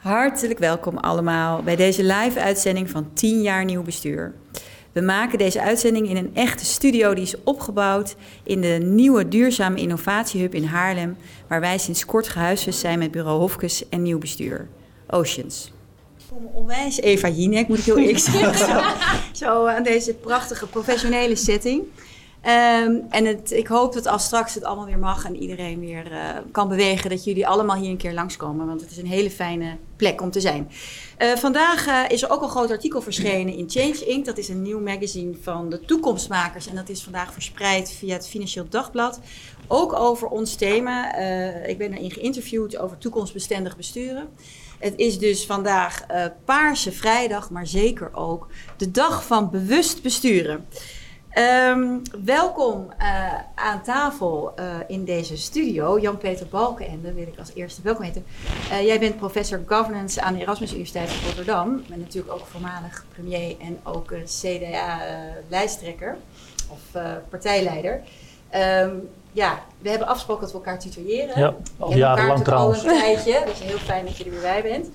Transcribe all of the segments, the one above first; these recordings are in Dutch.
Hartelijk welkom allemaal bij deze live-uitzending van 10 jaar nieuw bestuur. We maken deze uitzending in een echte studio die is opgebouwd in de nieuwe duurzame innovatiehub in Haarlem, waar wij sinds kort gehuisvest zijn met bureau Hofkes en nieuw bestuur, Oceans. Onwijs Eva Jinek, moet ik heel eerlijk zeggen, zo aan deze prachtige professionele setting. Ehm, en het, ik hoop dat als straks het allemaal weer mag en iedereen weer uh, kan bewegen, dat jullie allemaal hier een keer langskomen. Want het is een hele fijne plek om te zijn. Uh, vandaag uh, is er ook een groot artikel verschenen in Change Inc. Dat is een nieuw magazine van de toekomstmakers. En dat is vandaag verspreid via het Financieel Dagblad. Ook over ons thema. ik ben erin geïnterviewd over toekomstbestendig besturen. Het is dus vandaag Paarse Vrijdag, maar zeker ook de dag van bewust besturen. Um, welkom uh, aan tafel uh, in deze studio. Jan-Peter Balkenende wil ik als eerste welkom heten. Uh, jij bent professor governance aan de Erasmus Universiteit van Rotterdam. En natuurlijk ook voormalig premier en ook CDA-lijsttrekker of partijleider. Um, ja, we hebben afgesproken dat we elkaar tutoyeren. Ja, al jarenlang trouwens. al een tijdje, dus heel fijn dat je er weer bij bent.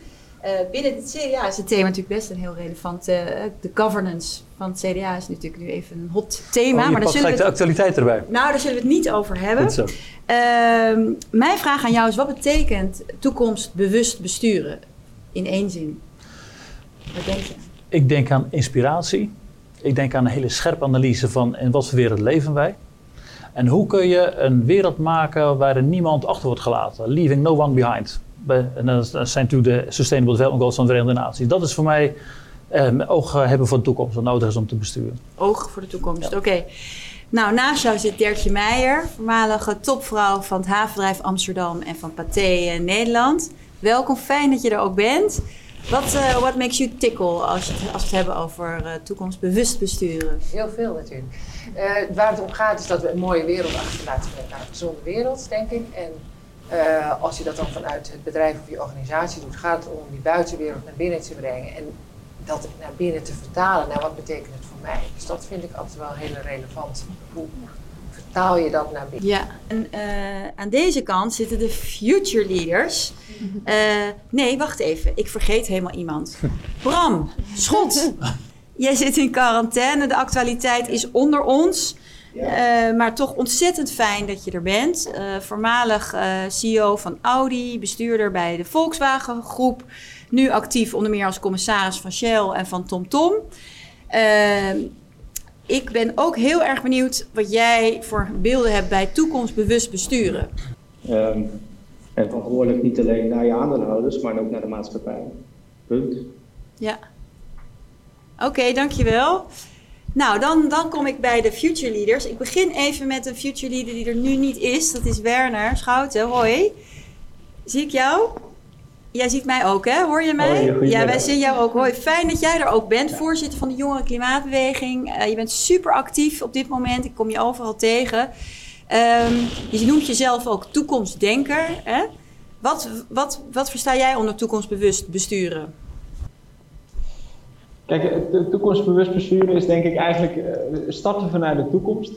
Uh, binnen het CDA is het thema natuurlijk best een heel relevant. Uh, de governance van het CDA is natuurlijk nu even een hot thema. Oh, maar daar zullen we de actualiteit erbij. Nou, daar zullen we het niet over hebben. Zo. Uh, mijn vraag aan jou is: wat betekent toekomstbewust besturen in één zin? Wat denk je? Ik denk aan inspiratie. Ik denk aan een hele scherpe analyse van in wat voor wereld leven wij. En hoe kun je een wereld maken waarin niemand achter wordt gelaten? Leaving no one behind en dat zijn natuurlijk de Sustainable Development Goals van de Verenigde Naties. Dat is voor mij eh, oog hebben voor de toekomst, wat nodig is om te besturen. Oog voor de toekomst, oké. Nou, naast jou zit Dertje Meijer, voormalige topvrouw van het havenbedrijf Amsterdam en van Pathé eh, Nederland. Welkom, fijn dat je er ook bent. Wat uh, what makes you tickle als, als we het hebben over uh, toekomstbewust besturen? Heel veel natuurlijk. Uh, waar het om gaat is dat we een mooie wereld achterlaten. Nou, een gezonde wereld, denk ik. En uh, als je dat dan vanuit het bedrijf of je organisatie doet, gaat het om die buitenwereld naar binnen te brengen en dat naar binnen te vertalen naar wat betekent het voor mij. Dus dat vind ik altijd wel heel relevant. Hoe vertaal je dat naar binnen? Ja, en uh, aan deze kant zitten de future leaders. Uh, nee, wacht even, ik vergeet helemaal iemand. Bram, Schot. Jij zit in quarantaine, de actualiteit is onder ons. Ja. Uh, maar toch ontzettend fijn dat je er bent. Uh, voormalig uh, CEO van Audi, bestuurder bij de Volkswagen Groep. Nu actief onder meer als commissaris van Shell en van TomTom. ik ben ook heel erg benieuwd wat jij voor beelden hebt bij toekomstbewust besturen. Um, en verantwoordelijk niet alleen naar je aandeelhouders, maar ook naar de maatschappij. Punt. Ja. Oké, okay, dankjewel. Nou, dan, dan kom ik bij de future leaders. Ik begin even met een future leader die er nu niet is. Dat is Werner Schouten. Hoi. Zie ik jou? Jij ziet mij ook, hè? Hoor je mij? Hoi, ja, wij zien jou ook. Hoi. Fijn dat jij er ook bent. Ja. Voorzitter van de Jongeren Klimaatbeweging. Uh, je bent super actief op dit moment. Ik kom je overal tegen. Um, je noemt jezelf ook toekomstdenker. Hè? Wat, wat, wat versta jij onder toekomstbewust besturen? Kijk, toekomstbewust besturen is denk ik eigenlijk uh, starten vanuit de toekomst.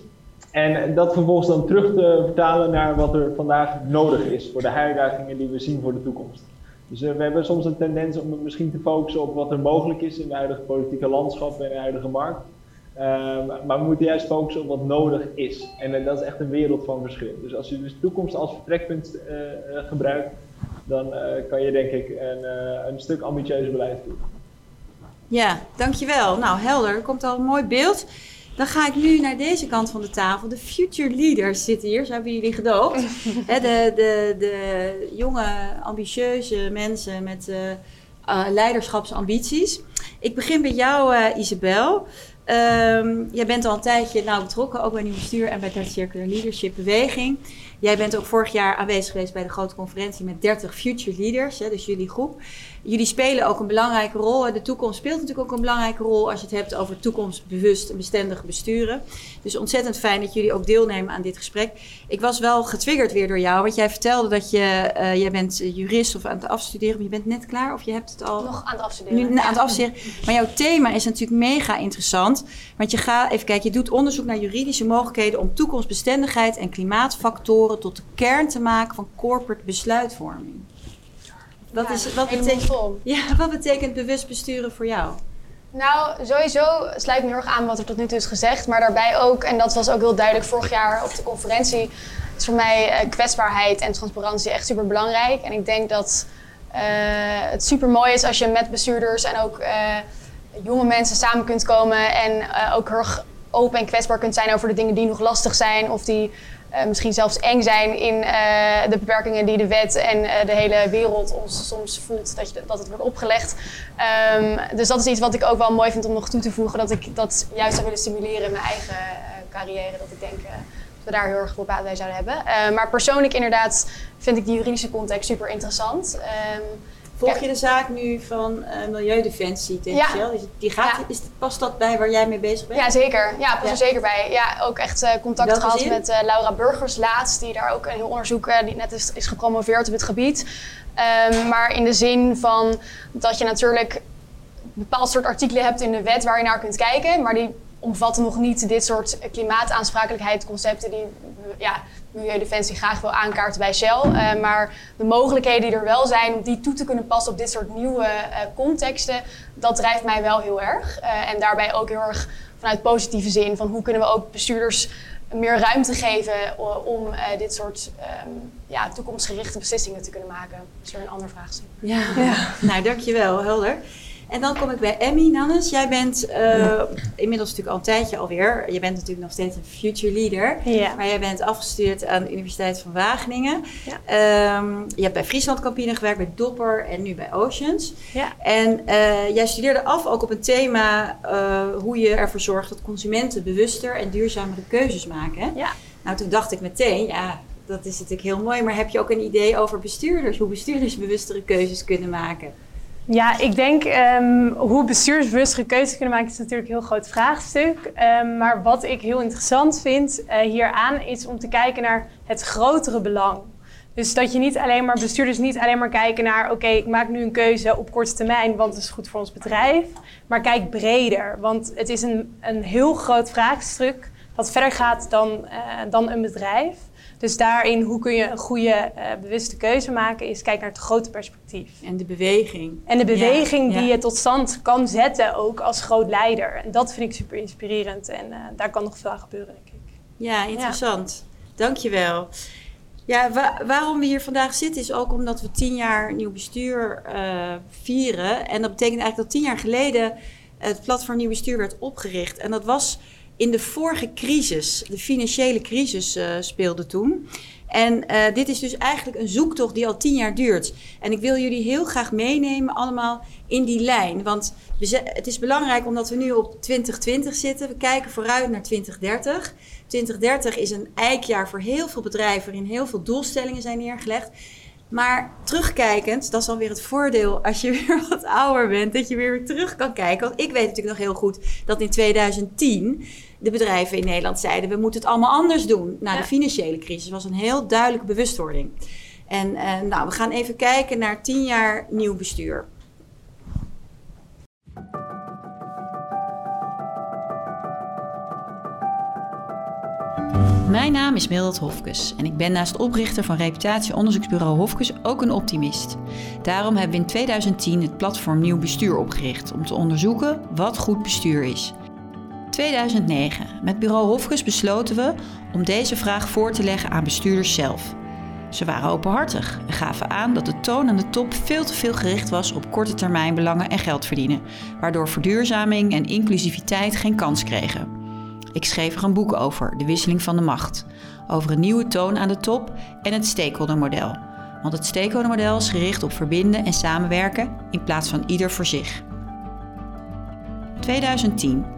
En dat vervolgens dan terug te vertalen naar wat er vandaag nodig is voor de uitdagingen die we zien voor de toekomst. Dus uh, we hebben soms een tendens om misschien te focussen op wat er mogelijk is in het huidige politieke landschap en de huidige markt. Uh, maar we moeten juist focussen op wat nodig is. En uh, dat is echt een wereld van verschil. Dus als je dus toekomst als vertrekpunt gebruikt, dan kan je denk ik een, een stuk ambitieuzer beleid voeren. Ja, dankjewel. Nou, helder. Er komt al een mooi beeld. Dan ga ik nu naar deze kant van de tafel. De future leaders zitten hier, zo hebben jullie gedoopt. de, de, de jonge, ambitieuze mensen met uh, uh, leiderschapsambities. Ik begin bij jou, uh, Isabel. Um, jij bent al een tijdje nauw betrokken, ook bij Nieuw Bestuur en bij de Circular Leadership Beweging. Jij bent ook vorig jaar aanwezig geweest bij de grote conferentie met 30 future leaders, hè, dus jullie groep. Jullie spelen ook een belangrijke rol. De toekomst speelt natuurlijk ook een belangrijke rol als je het hebt over toekomstbewust en bestendig besturen. Dus ontzettend fijn dat jullie ook deelnemen aan dit gesprek. Ik was wel getriggerd weer door jou, want jij vertelde dat je, uh, jij bent jurist of aan het afstuderen, maar je bent net klaar of je hebt het al... Nog aan het afstuderen. Nu, aan het afstuderen. Maar jouw thema is natuurlijk mega interessant, want je gaat, even kijken, je doet onderzoek naar juridische mogelijkheden om toekomstbestendigheid en klimaatfactoren tot de kern te maken van corporate besluitvorming. Wat, Ja, is, wat, betekent, ja, wat betekent bewust besturen voor jou? Nou, sowieso sluit ik me heel erg aan wat er tot nu toe is gezegd. Maar daarbij ook, en dat was ook heel duidelijk vorig jaar op de conferentie, is voor mij eh, kwetsbaarheid en transparantie echt super belangrijk. En ik denk dat eh, het super mooi is als je met bestuurders en ook eh, jonge mensen samen kunt komen. En ook heel erg open en kwetsbaar kunt zijn over de dingen die nog lastig zijn. Of die eh, misschien zelfs eng zijn in eh, de beperkingen die de wet en eh, de hele wereld ons soms voelt dat, je, dat het wordt opgelegd. Ehm, dus dat is iets wat ik ook wel mooi vind om nog toe te voegen. Dat ik dat juist zou willen stimuleren in mijn eigen carrière. Dat ik denk dat we daar heel erg veel baat bij zouden hebben. Maar persoonlijk inderdaad vind ik die juridische context super interessant. Ehm, Volg je de zaak nu van eh, Milieudefensie tegen Ja. Shell? Die gaat, Ja. is, past dat bij waar jij mee bezig bent? Ja, zeker. Ja, pas Ja. er zeker bij. Ja, ook echt eh, contact gehad met eh, Laura Burgers laatst, die daar ook een heel onderzoek, die net is, is gepromoveerd op het gebied. Ehm, maar in de zin van dat je natuurlijk een bepaald soort artikelen hebt in de wet waar je naar kunt kijken, maar die omvatten nog niet dit soort klimaataansprakelijkheidsconcepten die ja, Milieudefensie graag wil aankaarten bij Shell. Eh, maar de mogelijkheden die er wel zijn om die toe te kunnen passen op dit soort nieuwe eh, contexten, dat drijft mij wel heel erg. Eh, en daarbij ook heel erg vanuit positieve zin van hoe kunnen we ook bestuurders meer ruimte geven om eh, dit soort ehm, ja, toekomstgerichte beslissingen te kunnen maken. Dat is weer een ander vraagstuk. Ja. nou dankjewel, helder. En dan kom ik bij Emmy, Nannes. Jij bent eh, inmiddels natuurlijk al een tijdje alweer. Je bent natuurlijk nog steeds een future leader. Ja. Maar jij bent afgestudeerd aan de Universiteit van Wageningen. Ja. Ehm, je hebt bij Friesland Campine gewerkt, bij Dopper en nu bij Oceans. Ja. En eh, jij studeerde af ook op een thema eh, hoe je ervoor zorgt dat consumenten bewuster en duurzamere keuzes maken. Ja. Nou, toen dacht ik meteen, ja, dat is natuurlijk heel mooi. Maar heb je ook een idee over bestuurders? Hoe bestuurders bewustere keuzes kunnen maken? Ja, ik denk ehm, hoe bestuursbewustere keuzes kunnen maken is natuurlijk een heel groot vraagstuk. Ehm, maar wat ik heel interessant vind eh, hieraan is om te kijken naar het grotere belang. Dus dat je niet alleen maar bestuurders niet alleen maar kijken naar oké, ik maak nu een keuze op korte termijn, want het is goed voor ons bedrijf. Maar kijk breder, want het is een, een heel groot vraagstuk wat verder gaat dan, eh, dan een bedrijf. Dus daarin, hoe kun je een goede, eh, bewuste keuze maken, is kijk naar het grote perspectief. En de beweging. En de beweging Ja, die ja. je tot stand kan zetten, ook als groot leider. En dat vind ik super inspirerend en eh, daar kan nog veel aan gebeuren, denk ik. Ja, interessant. Dankjewel. Ja, wa- waarom we hier vandaag zitten is ook omdat we tien jaar nieuw bestuur eh, vieren. En dat betekent eigenlijk dat tien jaar geleden het platform Nieuw Bestuur werd opgericht. En dat was in de vorige crisis, de financiële crisis eh, speelde toen. En eh, dit is dus eigenlijk een zoektocht die al tien jaar duurt. En ik wil jullie heel graag meenemen allemaal in die lijn. Want het is belangrijk omdat we nu op 2020 zitten. We kijken vooruit naar 2030. 2030 is een eikjaar voor heel veel bedrijven waarin heel veel doelstellingen zijn neergelegd. Maar terugkijkend, dat is alweer het voordeel als je weer wat ouder bent, dat je weer terug kan kijken. Want ik weet natuurlijk nog heel goed dat in 2010 de bedrijven in Nederland zeiden: we moeten het allemaal anders doen. Na Ja. de financiële crisis was een heel duidelijke bewustwording. En eh, nou, we gaan even kijken naar 10 jaar nieuw bestuur. Mijn naam is Mildred Hofkes en ik ben naast oprichter van reputatieonderzoeksbureau Hofkes ook een optimist. Daarom hebben we in 2010 het platform Nieuw Bestuur opgericht om te onderzoeken wat goed bestuur is. 2009. Met bureau Hofkes besloten we om deze vraag voor te leggen aan bestuurders zelf. Ze waren openhartig en gaven aan dat de toon aan de top veel te veel gericht was op korte termijn belangen en geld verdienen, waardoor verduurzaming en inclusiviteit geen kans kregen. Ik schreef er een boek over, De Wisseling van de Macht. Over een nieuwe toon aan de top en het stakeholdermodel. Want het stakeholdermodel is gericht op verbinden en samenwerken in plaats van ieder voor zich. 2010.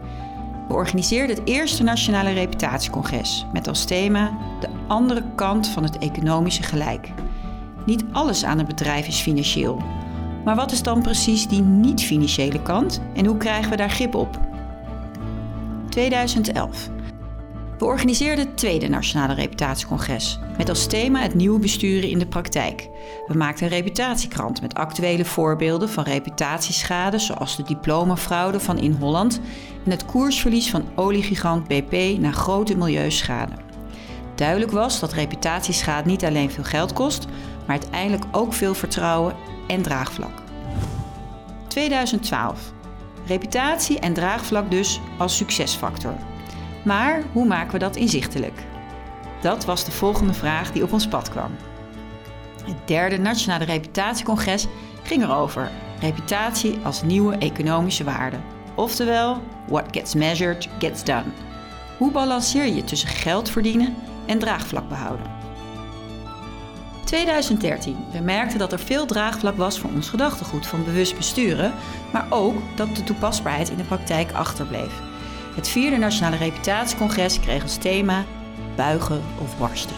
We organiseerden het eerste Nationale Reputatiecongres met als thema de andere kant van het economische gelijk. Niet alles aan het bedrijf is financieel. Maar wat is dan precies die niet-financiële kant en hoe krijgen we daar grip op? 2011. We organiseerden het tweede Nationale Reputatiecongres met als thema het nieuwe besturen in de praktijk. We maakten een reputatiekrant met actuele voorbeelden van reputatieschade zoals de diplomafraude van In Holland en het koersverlies van oliegigant BP na grote milieuschade. Duidelijk was dat reputatieschade niet alleen veel geld kost, maar uiteindelijk ook veel vertrouwen en draagvlak. 2012. Reputatie en draagvlak dus als succesfactor. Maar hoe maken we dat inzichtelijk? Dat was de volgende vraag die op ons pad kwam. Het derde Nationale Reputatiecongres ging erover reputatie als nieuwe economische waarde. Oftewel, what gets measured gets done. Hoe balanceer je tussen geld verdienen en draagvlak behouden? 2013. We merkten dat er veel draagvlak was voor ons gedachtegoed van bewust besturen, maar ook dat de toepasbaarheid in de praktijk achterbleef. Het vierde Nationale Reputatiecongres kreeg als thema buigen of barsten.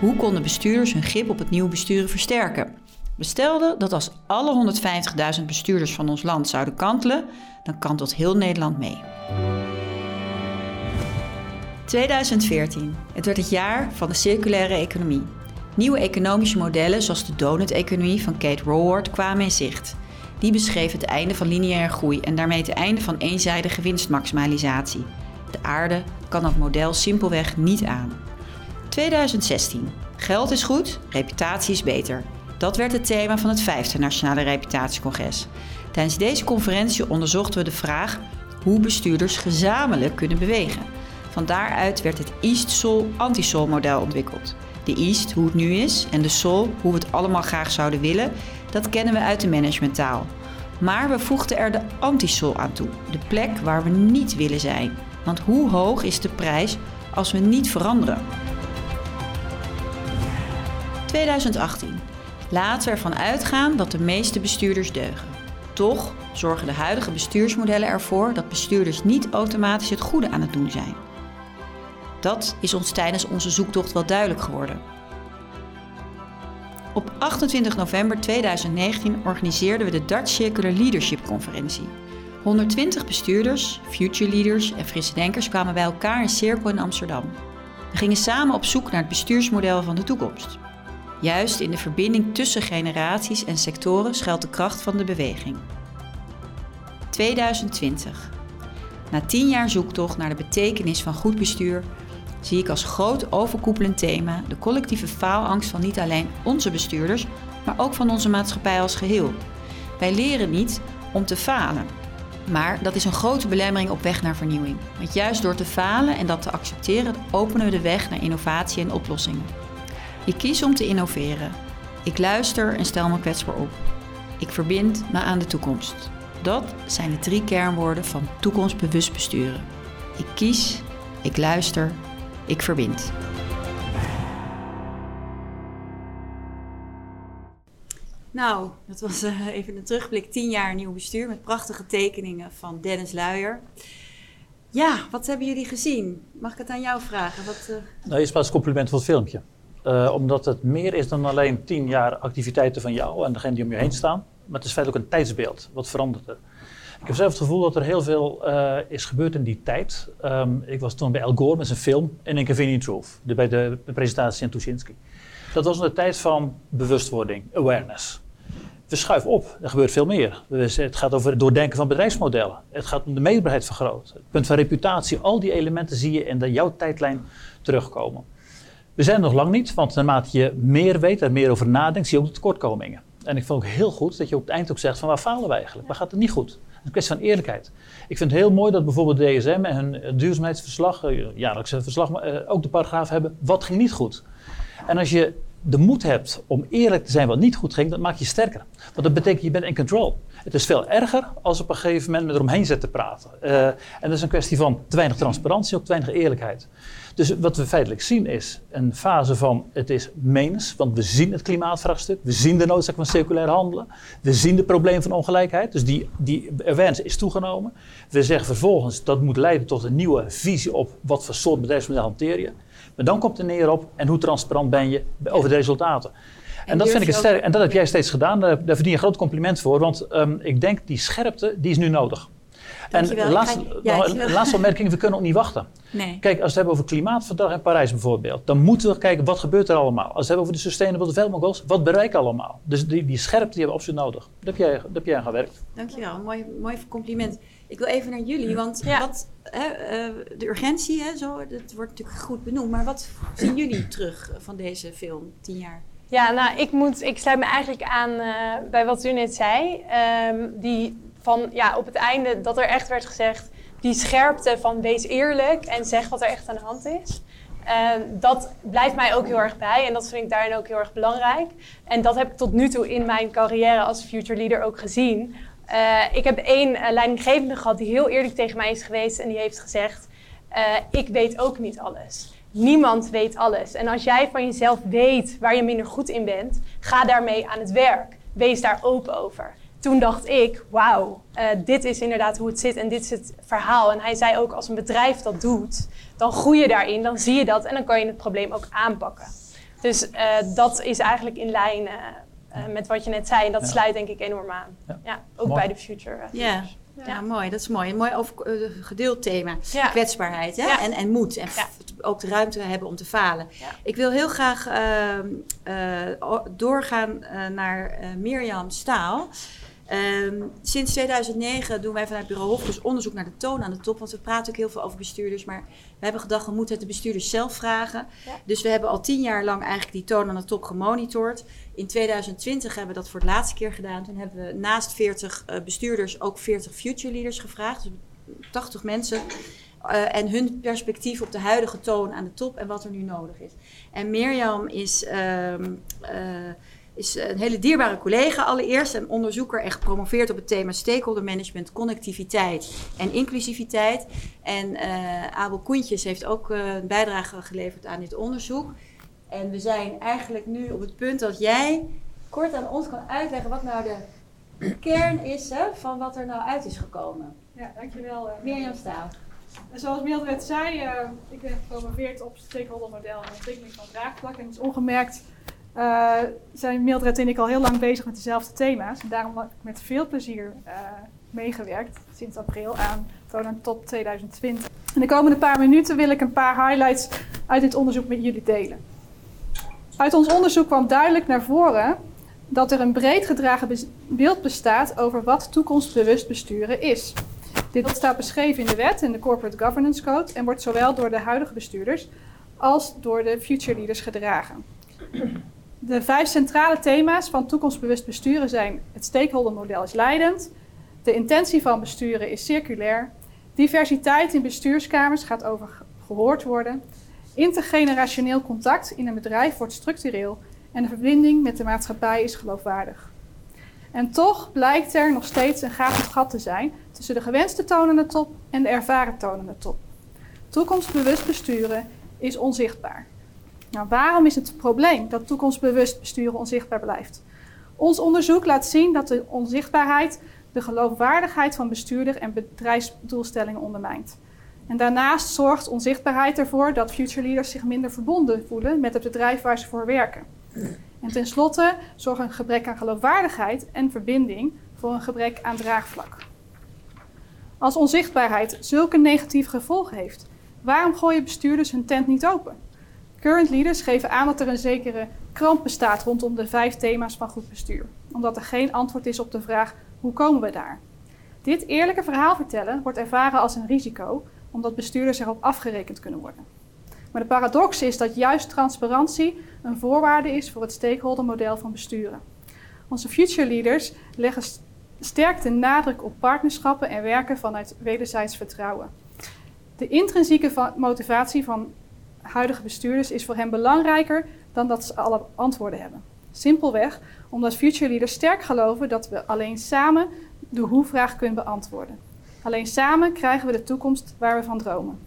Hoe konden bestuurders hun grip op het nieuwe besturen versterken? We stelden dat als alle 150.000 bestuurders van ons land zouden kantelen, dan kantelt heel Nederland mee. 2014. Het werd het jaar van de circulaire economie. Nieuwe economische modellen zoals de donut-economie van Kate Raworth kwamen in zicht. Die beschreef het einde van lineaire groei en daarmee het einde van eenzijdige winstmaximalisatie. De aarde kan dat model simpelweg niet aan. 2016. Geld is goed, reputatie is beter. Dat werd het thema van het vijfde Nationale Reputatiecongres. Tijdens deze conferentie onderzochten we de vraag hoe bestuurders gezamenlijk kunnen bewegen. Van daaruit werd het East-Sol-Anti-Sol model ontwikkeld. De East, hoe het nu is, en de Sol, hoe we het allemaal graag zouden willen, dat kennen we uit de managementtaal. Maar we voegden er de Anti-Sol aan toe, de plek waar we niet willen zijn. Want hoe hoog is de prijs als we niet veranderen? 2018. Laten we ervan uitgaan dat de meeste bestuurders deugen. Toch zorgen de huidige bestuursmodellen ervoor dat bestuurders niet automatisch het goede aan het doen zijn. Dat is ons tijdens onze zoektocht wel duidelijk geworden. Op 28 november 2019 organiseerden we de Dutch Circular Leadership Conferentie. 120 bestuurders, future leaders en frisse denkers kwamen bij elkaar in cirkel in Amsterdam. We gingen samen op zoek naar het bestuursmodel van de toekomst. Juist in de verbinding tussen generaties en sectoren schuilt de kracht van de beweging. 2020. Na tien jaar zoektocht naar de betekenis van goed bestuur zie ik als groot overkoepelend thema de collectieve faalangst van niet alleen onze bestuurders, maar ook van onze maatschappij als geheel. Wij leren niet om te falen, maar dat is een grote belemmering op weg naar vernieuwing. Want juist door te falen en dat te accepteren, openen we de weg naar innovatie en oplossingen. Ik kies om te innoveren. Ik luister en stel me kwetsbaar op. Ik verbind me aan de toekomst. Dat zijn de drie kernwoorden van toekomstbewust besturen. Ik kies, ik luister, ik verbind. Nou, dat was uh, even een terugblik. Tien jaar nieuw bestuur met prachtige tekeningen van Dennis Luijer. Ja, wat hebben jullie gezien? Mag ik het aan jou vragen? Wat, uh... Nou, eerst maar als compliment voor het filmpje. Uh, omdat het meer is dan alleen tien jaar activiteiten van jou en degene die om je heen staan. Maar het is feitelijk ook een tijdsbeeld. Wat verandert er? Ik heb zelf het gevoel dat er heel veel uh, is gebeurd in die tijd. Um, ik was toen bij Al Gore met zijn film In Inconvenient Truth, de, bij de, presentatie aan Tuschinski. Dat was een tijd van bewustwording, awareness. We schuiven op, er gebeurt veel meer. Het gaat over het doordenken van bedrijfsmodellen. Het gaat om de meetbaarheid vergroten. Het punt van reputatie, al die elementen zie je in de, jouw tijdlijn terugkomen. We zijn er nog lang niet, want naarmate je meer weet en meer over nadenkt, zie je ook de tekortkomingen. En ik vond ook heel goed dat je op het eind ook zegt van waar falen we eigenlijk? Waar gaat het niet goed? Het is een kwestie van eerlijkheid. Ik vind het heel mooi dat bijvoorbeeld DSM en hun duurzaamheidsverslag, eh, jaarlijkse verslag, eh, ook de paragraaf hebben, wat ging niet goed? En als je de moed hebt om eerlijk te zijn wat niet goed ging, dat maakt je sterker. Want dat betekent je bent in control. Het is veel erger als op een gegeven moment met eromheen zit te praten. Uh, en dat is een kwestie van te weinig transparantie, ook te weinig eerlijkheid. Dus wat we feitelijk zien is een fase van het is menens, want we zien het klimaatvraagstuk, we zien de noodzaak van circulair handelen, we zien het probleem van ongelijkheid, dus die, die awareness is toegenomen. We zeggen vervolgens dat moet leiden tot een nieuwe visie op wat voor soort bedrijfsmodel hanteer je. Maar dan komt er neer op en hoe transparant ben je over de resultaten. En, dat vind ik het sterk. En dat heb jij steeds gedaan. Daar, daar verdien je een groot compliment voor. Want um, ik denk die scherpte, die is nu nodig. Dankjewel. En laatste, ja, nog, laatste opmerking, we kunnen ook niet wachten. Nee. Kijk, als we het hebben over klimaatverdrag in Parijs bijvoorbeeld, dan moeten we kijken wat gebeurt er allemaal. Als we het hebben over de Sustainable Development Goals, wat bereiken allemaal? Dus die, die scherpte die hebben we absoluut nodig. Daar heb jij, daar heb jij aan gewerkt. Dankjewel, mooi, mooi compliment. Ik wil even naar jullie, want ja. wat, hè, uh, de urgentie, hè, zo, dat wordt natuurlijk goed benoemd. Maar wat zien jullie terug van deze film, tien jaar Ja, nou, ik, moet, ik sluit me eigenlijk aan uh, bij wat u net zei. Um, die van, ja, op het einde dat er echt werd gezegd... die scherpte van wees eerlijk en zeg wat er echt aan de hand is. Uh, dat blijft mij ook heel erg bij en dat vind ik daarin ook heel erg belangrijk. En dat heb ik tot nu toe in mijn carrière als future leader ook gezien. Uh, ik heb één uh, leidinggevende gehad die heel eerlijk tegen mij is geweest en die heeft gezegd: Ik weet ook niet alles. Niemand weet alles. En als jij van jezelf weet waar je minder goed in bent, ga daarmee aan het werk. Wees daar open over. Toen dacht ik, wauw, uh, dit is inderdaad hoe het zit en dit is het verhaal. En hij zei ook, als een bedrijf dat doet, dan groei je daarin, dan zie je dat en dan kan je het probleem ook aanpakken. Dus uh, dat is eigenlijk in lijn uh, met wat je net zei. En dat ja. sluit denk ik enorm aan. Ja, ja ook Mooi. bij de future. Ja. Ja. ja. mooi. Dat is mooi. Een mooi over, uh, gedeeld thema. Ja. Kwetsbaarheid hè? En, en moed. En ook de ruimte hebben om te falen. Ik wil heel graag uh, uh, doorgaan naar Mirjam Staal. Um, sinds 2009 doen wij vanuit Bureau Hofkes onderzoek naar de toon aan de top. Want we praten ook heel veel over bestuurders. Maar we hebben gedacht, we moeten het de bestuurders zelf vragen. Ja. Dus we hebben al tien jaar lang eigenlijk die toon aan de top gemonitord. In 2020 hebben we dat voor het laatste keer gedaan. Toen hebben we naast 40 uh, bestuurders ook 40 future leaders gevraagd. Dus 80 mensen. Uh, en hun perspectief op de huidige toon aan de top en wat er nu nodig is. En Mirjam is... Um, uh, is een hele dierbare collega allereerst. Een onderzoeker en gepromoveerd op het thema stakeholder management, connectiviteit en inclusiviteit. En Abel Koentjes heeft ook een bijdrage geleverd aan dit onderzoek. En we zijn eigenlijk nu op het punt dat jij kort aan ons kan uitleggen wat nou de kern is hè, van wat er nou uit is gekomen. Ja, dankjewel. Uh, Mirjam Staal. Zoals Mildred zei, uh, ik ben gepromoveerd op stakeholdermodel en ontwikkeling van draagvlak. En het is ongemerkt uh, zijn Mildred en ik al heel lang bezig met dezelfde thema's. En daarom heb ik met veel plezier uh, meegewerkt sinds april aan Tonan Top 2020. In de komende paar minuten wil ik een paar highlights uit dit onderzoek met jullie delen. Uit ons onderzoek kwam duidelijk naar voren dat er een breed gedragen beeld bestaat over wat toekomstbewust besturen is. Dit staat beschreven in de wet en de Corporate Governance Code en wordt zowel door de huidige bestuurders als door de future leaders gedragen. De vijf centrale thema's van toekomstbewust besturen zijn: het stakeholdermodel is leidend, de intentie van besturen is circulair, diversiteit in bestuurskamers gaat over gehoord worden, intergenerationeel contact in een bedrijf wordt structureel en de verbinding met de maatschappij is geloofwaardig. En toch blijkt er nog steeds een gaaf gat te zijn tussen de gewenste tonende top en de ervaren tonende top. Toekomstbewust besturen is onzichtbaar. Nou, waarom is het probleem dat toekomstbewust besturen onzichtbaar blijft? Ons onderzoek laat zien dat de onzichtbaarheid de geloofwaardigheid van bestuurder en bedrijfsdoelstellingen ondermijnt. En daarnaast zorgt onzichtbaarheid ervoor dat future leaders zich minder verbonden voelen met het bedrijf waar ze voor werken. En tenslotte zorgt een gebrek aan geloofwaardigheid en verbinding voor een gebrek aan draagvlak. Als onzichtbaarheid zulke negatieve gevolgen heeft, waarom gooien bestuurders hun tent niet open? Current leaders geven aan dat er een zekere kramp bestaat rondom de vijf thema's van goed bestuur, omdat er geen antwoord is op de vraag hoe komen we daar. Dit eerlijke verhaal vertellen wordt ervaren als een risico, omdat bestuurders erop afgerekend kunnen worden. Maar de paradox is dat juist transparantie een voorwaarde is voor het stakeholdermodel van besturen. Onze future leaders leggen sterk de nadruk op partnerschappen en werken vanuit wederzijds vertrouwen. De intrinsieke motivatie van huidige bestuurders is voor hen belangrijker dan dat ze alle antwoorden hebben. Simpelweg omdat future leaders sterk geloven dat we alleen samen de hoe-vraag kunnen beantwoorden. Alleen samen krijgen we de toekomst waar we van dromen.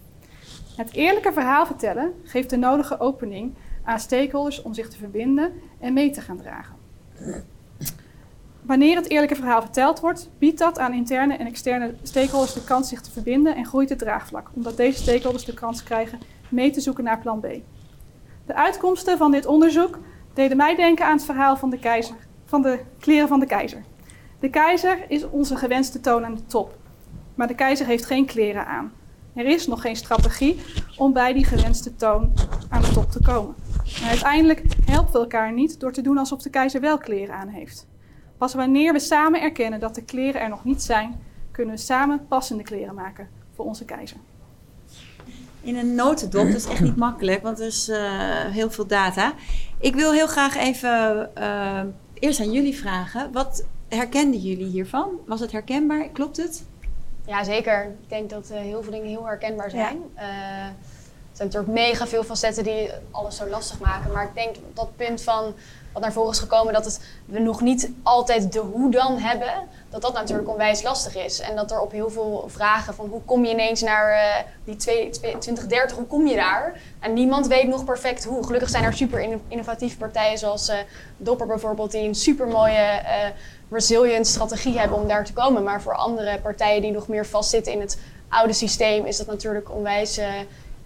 Het eerlijke verhaal vertellen geeft de nodige opening aan stakeholders om zich te verbinden en mee te gaan dragen. Wanneer het eerlijke verhaal verteld wordt, biedt dat aan interne en externe stakeholders de kans zich te verbinden en groeit het draagvlak, omdat deze stakeholders de kans krijgen mee te zoeken naar plan B. De uitkomsten van dit onderzoek deden mij denken aan het verhaal van de, keizer, van de kleren van de keizer. De keizer is onze gewenste toon aan de top, maar de keizer heeft geen kleren aan. Er is nog geen strategie om bij die gewenste toon aan de top te komen. En uiteindelijk helpen we elkaar niet door te doen alsof de keizer wel kleren aan heeft. Pas wanneer we samen erkennen dat de kleren er nog niet zijn, kunnen we samen passende kleren maken voor onze keizer in een notendop. Dat is echt niet makkelijk, want er is uh, heel veel data. Ik wil heel graag even eh, eerst aan jullie vragen. Wat herkenden jullie hiervan? Was het herkenbaar? Klopt het? Ja, zeker. Ik denk dat eh, heel veel dingen heel herkenbaar zijn. Eh, er zijn natuurlijk mega veel facetten die alles zo lastig maken. Maar ik denk dat punt van wat naar voren is gekomen, dat het, we nog niet altijd de hoe dan hebben, dat dat natuurlijk onwijs lastig is. En dat er op heel veel vragen van hoe kom je ineens naar eh, die 2030, hoe kom je daar? En niemand weet nog perfect hoe. Gelukkig zijn er super innovatieve partijen zoals uh, Dopper bijvoorbeeld, die een super mooie uh, resilient strategie hebben om daar te komen. Maar voor andere partijen die nog meer vastzitten in het oude systeem, is dat natuurlijk onwijs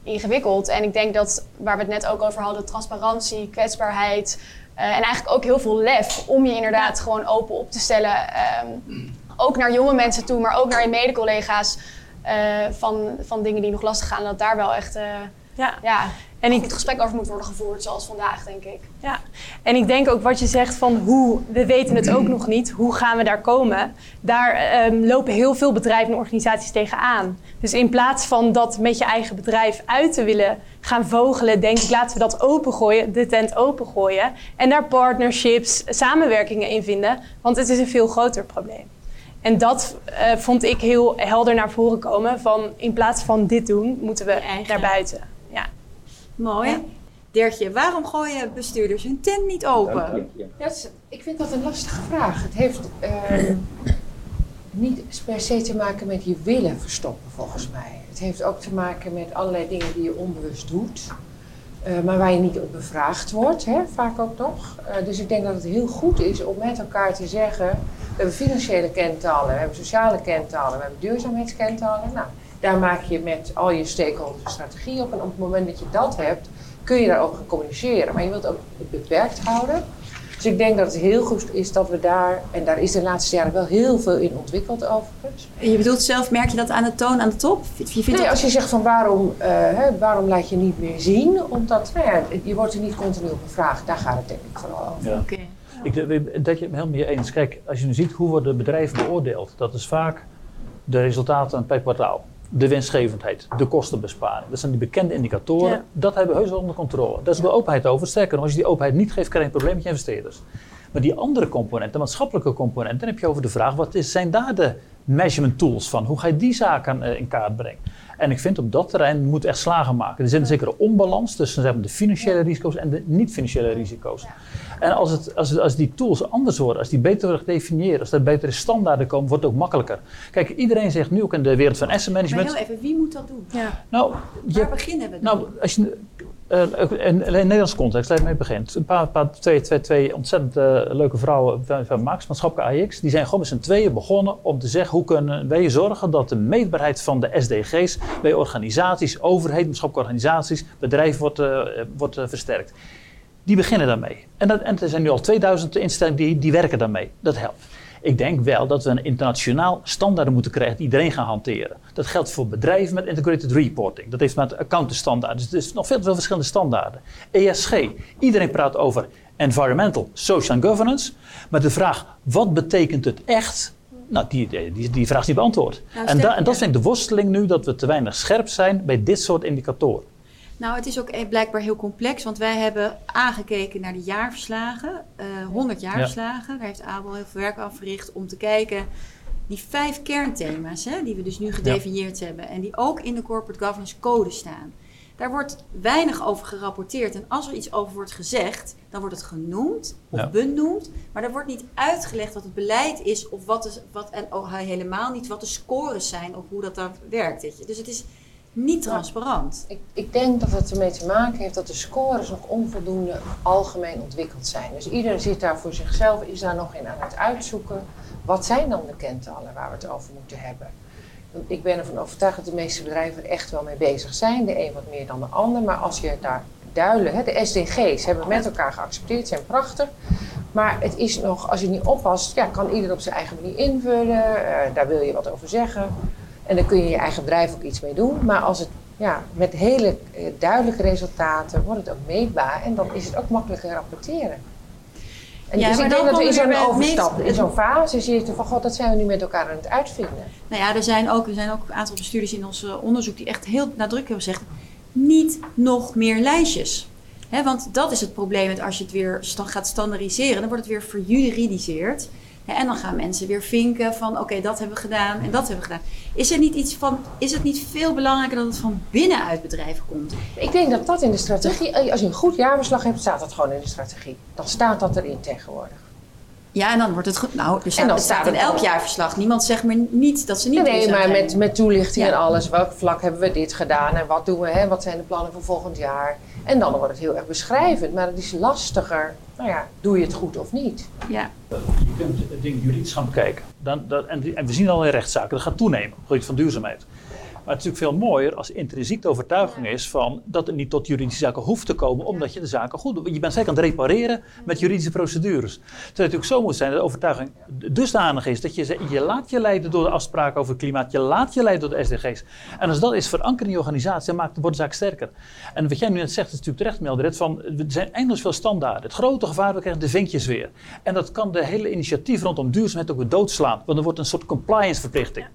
ingewikkeld. En ik denk dat waar we het net ook over hadden, transparantie, kwetsbaarheid. Uh, en eigenlijk ook heel veel lef om je inderdaad gewoon open op te stellen. Um, ook naar jonge mensen toe, maar ook naar je mede-collega's. Uh, van, van dingen die nog lastig gaan. Dat daar wel echt ja. ja. En ik, het gesprek over moet worden gevoerd, zoals vandaag, denk ik. Ja, en ik denk ook wat je zegt van hoe, we weten het ook nog niet, hoe gaan we daar komen? Daar um, lopen heel veel bedrijven en organisaties tegenaan. Dus in plaats van dat met je eigen bedrijf uit te willen gaan vogelen, denk ik, laten we dat opengooien, de tent opengooien. En daar partnerships, samenwerkingen in vinden, want het is een veel groter probleem. En dat uh, vond ik heel helder naar voren komen. Van in plaats van dit doen, moeten we naar buiten. Mooi. Ja. Dirkje, waarom gooien bestuurders hun tent niet open? Ja, is, ik vind dat een lastige vraag. Het heeft uh, niet per se te maken met je willen verstoppen, volgens mij. Het heeft ook te maken met allerlei dingen die je onbewust doet. Uh, maar waar je niet op bevraagd wordt, hè, vaak ook nog. Uh, dus ik denk dat het heel goed is om met elkaar te zeggen: we hebben financiële kentallen, we hebben sociale kentallen, we hebben duurzaamheidskentallen. Nou, daar maak je met al je stakeholders een strategie op. En op het moment dat je dat hebt, kun je daarover gaan communiceren. Maar je wilt ook het beperkt houden. Dus ik denk dat het heel goed is dat we daar, en daar is de laatste jaren wel heel veel in ontwikkeld overigens. En je bedoelt zelf, merk je dat aan de toon, aan de top? Je vindt nee, als je zegt van waarom, uh, hè, waarom laat je niet meer zien, omdat nou ja, je wordt er niet continu op gevraagd, daar gaat het denk ik vooral over. Ja. Okay. Ik, dat je het helemaal mee eens. Kijk, als je nu ziet hoe worden bedrijven beoordeeld, dat is vaak de resultaten per kwartaal de winstgevendheid, de kostenbesparing. Dat zijn die bekende indicatoren. Dat hebben we heus wel onder controle. Daar is de openheid over. Sterker nog, als je die openheid niet geeft, krijg je een probleem met je investeerders. Maar die andere componenten, de maatschappelijke componenten, dan heb je over de vraag: wat is, zijn daar de measurement tools van? Hoe ga je die zaken uh, in kaart brengen? En ik vind op dat terrein moet echt slagen maken. Er zit een zekere onbalans tussen zeg maar, de financiële risico's en de niet-financiële risico's. En als, het, als, het, als die tools anders worden, als die beter worden gedefinieerd, als er betere standaarden komen, wordt het ook makkelijker. Kijk, iedereen zegt nu ook in de wereld van asset management. Maar heel even, wie moet dat doen? Ja. Nou, je, Waar beginnen we dan? Nou, als je, in, in Nederlands context, laat mee begint. Een paar, paar twee, twee, twee ontzettend uh, leuke vrouwen van, Max, maatschappelijke AX, die zijn gewoon met z'n tweeën begonnen om te zeggen hoe kunnen wij zorgen dat de meetbaarheid van de SDG's bij organisaties, overheden, maatschappelijke organisaties, bedrijven wordt, uh, wordt versterkt. Die beginnen daarmee. En, dat, en er zijn nu al 2000 instellingen die, die werken daarmee. Dat helpt. Ik denk wel dat we een internationaal standaard moeten krijgen die iedereen gaat hanteren. Dat geldt voor bedrijven met integrated reporting. Dat heeft met accountancy Dus er is nog veel, veel verschillende standaarden. ESG. Iedereen praat over environmental, social and governance. Maar de vraag, wat betekent het echt? Nou, die, die, die vraag is niet beantwoord. Nou, en, da, en dat vind ik de worsteling nu, dat we te weinig scherp zijn bij dit soort indicatoren. Nou, het is ook blijkbaar heel complex, want wij hebben aangekeken naar de jaarverslagen, uh, eh, 100 jaarverslagen. Daar heeft Abel heel veel werk aan verricht om te kijken. Die vijf kernthema's, hè, die we dus nu gedefinieerd hebben en die ook in de Corporate Governance Code staan. Daar wordt weinig over gerapporteerd. En als er iets over wordt gezegd, dan wordt het genoemd of benoemd. Maar er wordt niet uitgelegd wat het beleid is of wat, is, wat en oh, helemaal niet wat de scores zijn of hoe dat dan werkt. Weet je. Dus het is niet transparant. Ik, ik, denk dat het ermee te maken heeft dat de scores nog onvoldoende algemeen ontwikkeld zijn. Dus iedereen zit daar voor zichzelf, is daar nog in aan het uitzoeken. Wat zijn dan de kentallen waar we het over moeten hebben? Ik ben ervan overtuigd dat de meeste bedrijven er echt wel mee bezig zijn. De een wat meer dan de ander. Maar als je daar duidelijk, hè, de SDG's hebben we met elkaar geaccepteerd, zijn prachtig. Maar het is nog, als je niet oppast, ja, kan ieder op zijn eigen manier invullen. Uh, daar wil je wat over zeggen. En dan kun je je eigen bedrijf ook iets mee doen. Maar als het ja, met hele eh, duidelijke resultaten wordt het ook meetbaar en dan is het ook makkelijker rapporteren. En ja, dus ik denk dat we in zo'n overstap, in zo'n fase zitten van god, dat zijn we nu met elkaar aan het uitvinden. Nou ja, er zijn ook, er zijn ook een aantal bestuurders in ons onderzoek die echt heel nadrukkelijk hebben gezegd, niet nog meer lijstjes. Hè, want dat is het probleem met als je het weer sta- gaat standaardiseren. Dan wordt het weer verjuridiseerd. En dan gaan mensen weer vinken van oké, dat hebben we gedaan en dat hebben we gedaan. Is er niet iets van, is het niet veel belangrijker dat het van binnenuit bedrijven komt? Ik denk dat dat in de strategie, als je een goed jaarverslag hebt, staat dat gewoon in de strategie. Dan staat dat erin tegenwoordig. Ja, en dan wordt het goed. Nou, er staat, dan het staat in elk jaarverslag. Niemand zegt maar niet dat ze niet Nee, duurzaam maar met, met toelichting Ja. en alles. Welk vlak hebben we dit gedaan en wat doen we? Hè? Wat zijn de plannen voor volgend jaar? En dan wordt het heel erg beschrijvend. Maar het is lastiger. Nou ja, doe je het goed of niet? Ja. Je kunt het ding juridisch gaan bekijken. Dan, dat, en, die- en we zien al in rechtszaken, dat gaat toenemen op het gebied van duurzaamheid. Maar het is natuurlijk veel mooier als intrinsiek de overtuiging is van dat het niet tot juridische zaken hoeft te komen, omdat je de zaken goed doet. Je bent zeker aan het repareren met juridische procedures. Terwijl het natuurlijk zo moet zijn dat de overtuiging dusdanig is dat je, je laat je leiden door de afspraken over klimaat, je laat je leiden door de SDG's. En als dat is verankerd in je organisatie, dan maakt, wordt de zaak sterker. En wat jij nu net zegt, is natuurlijk terecht, Mildred, van er zijn eindeloos veel standaarden. Het grote gevaar, we krijgen de vinkjes weer. En dat kan de hele initiatief rondom duurzaamheid ook weer doodslaan, want er wordt een soort compliance verplichting.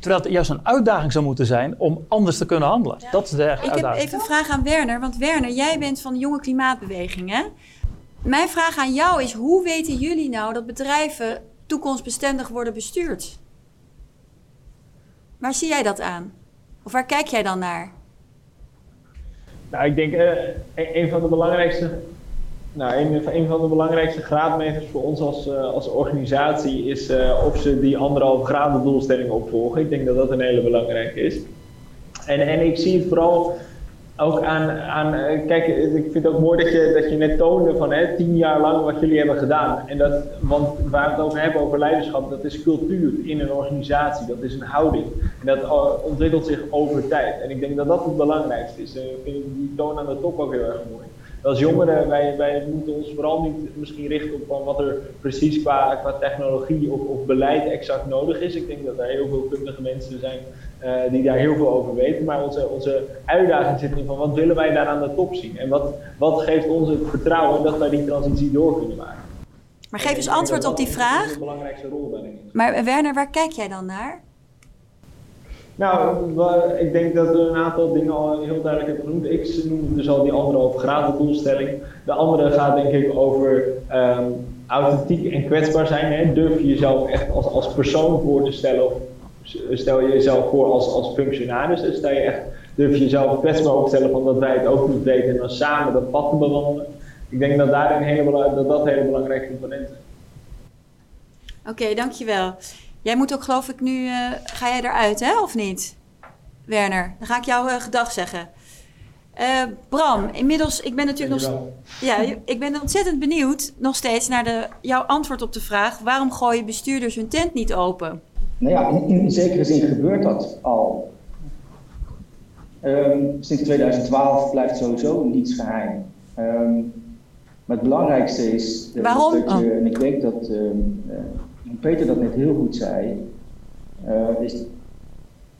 Terwijl het juist een uitdaging zou moeten zijn om anders te kunnen handelen. Dat is de echte Ik heb uitdaging. even een vraag aan Werner. Want Werner, jij bent van de jonge klimaatbeweging, hè? Mijn vraag aan jou is, hoe weten jullie nou dat bedrijven toekomstbestendig worden bestuurd? Waar zie jij dat aan? Of waar kijk jij dan naar? Nou, ik denk eh, een van de belangrijkste, nou, een, een van de belangrijkste graadmeters voor ons als, eh, als organisatie is eh, of ze die anderhalve graden doelstelling opvolgen. Ik denk dat dat een hele belangrijke is. En, en ik zie het vooral ook aan, aan eh, kijk, ik vind het ook mooi dat je, dat je net toonde van hè, tien jaar lang wat jullie hebben gedaan. En dat, want waar we het over hebben, over leiderschap, dat is cultuur in een organisatie, dat is een houding. En dat ontwikkelt zich over tijd. En ik denk dat dat het belangrijkste is. Eh, Ik vind die toon aan de top ook heel erg mooi. Als jongeren, wij, wij moeten ons vooral niet misschien richten op van wat er precies qua, qua technologie of, of beleid exact nodig is. Ik denk dat er heel veel kundige mensen zijn eh, die daar heel veel over weten. Maar onze, onze uitdaging zit in van wat willen wij daar aan de top zien? En wat, wat geeft ons het vertrouwen dat wij die transitie door kunnen maken? Maar geef eens antwoord op die dat vraag. De belangrijkste rol daarin. Maar Werner, waar kijk jij dan naar? Nou, ik denk dat we een aantal dingen al heel duidelijk hebben genoemd. Ik noemde dus al die anderhalve graden doelstelling. De andere gaat denk ik over ehm, authentiek en kwetsbaar zijn. Hè? Durf je jezelf echt als, als persoon voor te stellen of stel je jezelf voor als, als functionaris. Dus stel je echt, durf je jezelf kwetsbaar op te stellen van dat wij het ook niet weten en dan samen dat pad te bewandelen. Ik denk dat daar een hele, dat, dat hele belangrijke componenten zijn. Oké, dankjewel. Jij moet ook, geloof ik, nu... eh, ga jij eruit, hè? Of niet? Werner, dan ga ik jou eh, gedag zeggen. Eh, Bram, inmiddels, ik ben natuurlijk nog... Ja, ik ben ontzettend benieuwd nog steeds naar de, jouw antwoord op de vraag... waarom gooien bestuurders hun tent niet open? Nou ja, in, in zekere zin gebeurt dat al. Ehm, sinds 2012 blijft sowieso niets geheim. Ehm, maar het belangrijkste is Waarom? dat je, Oh. en ik denk dat ehm, eh, Peter dat net heel goed zei, eh, is,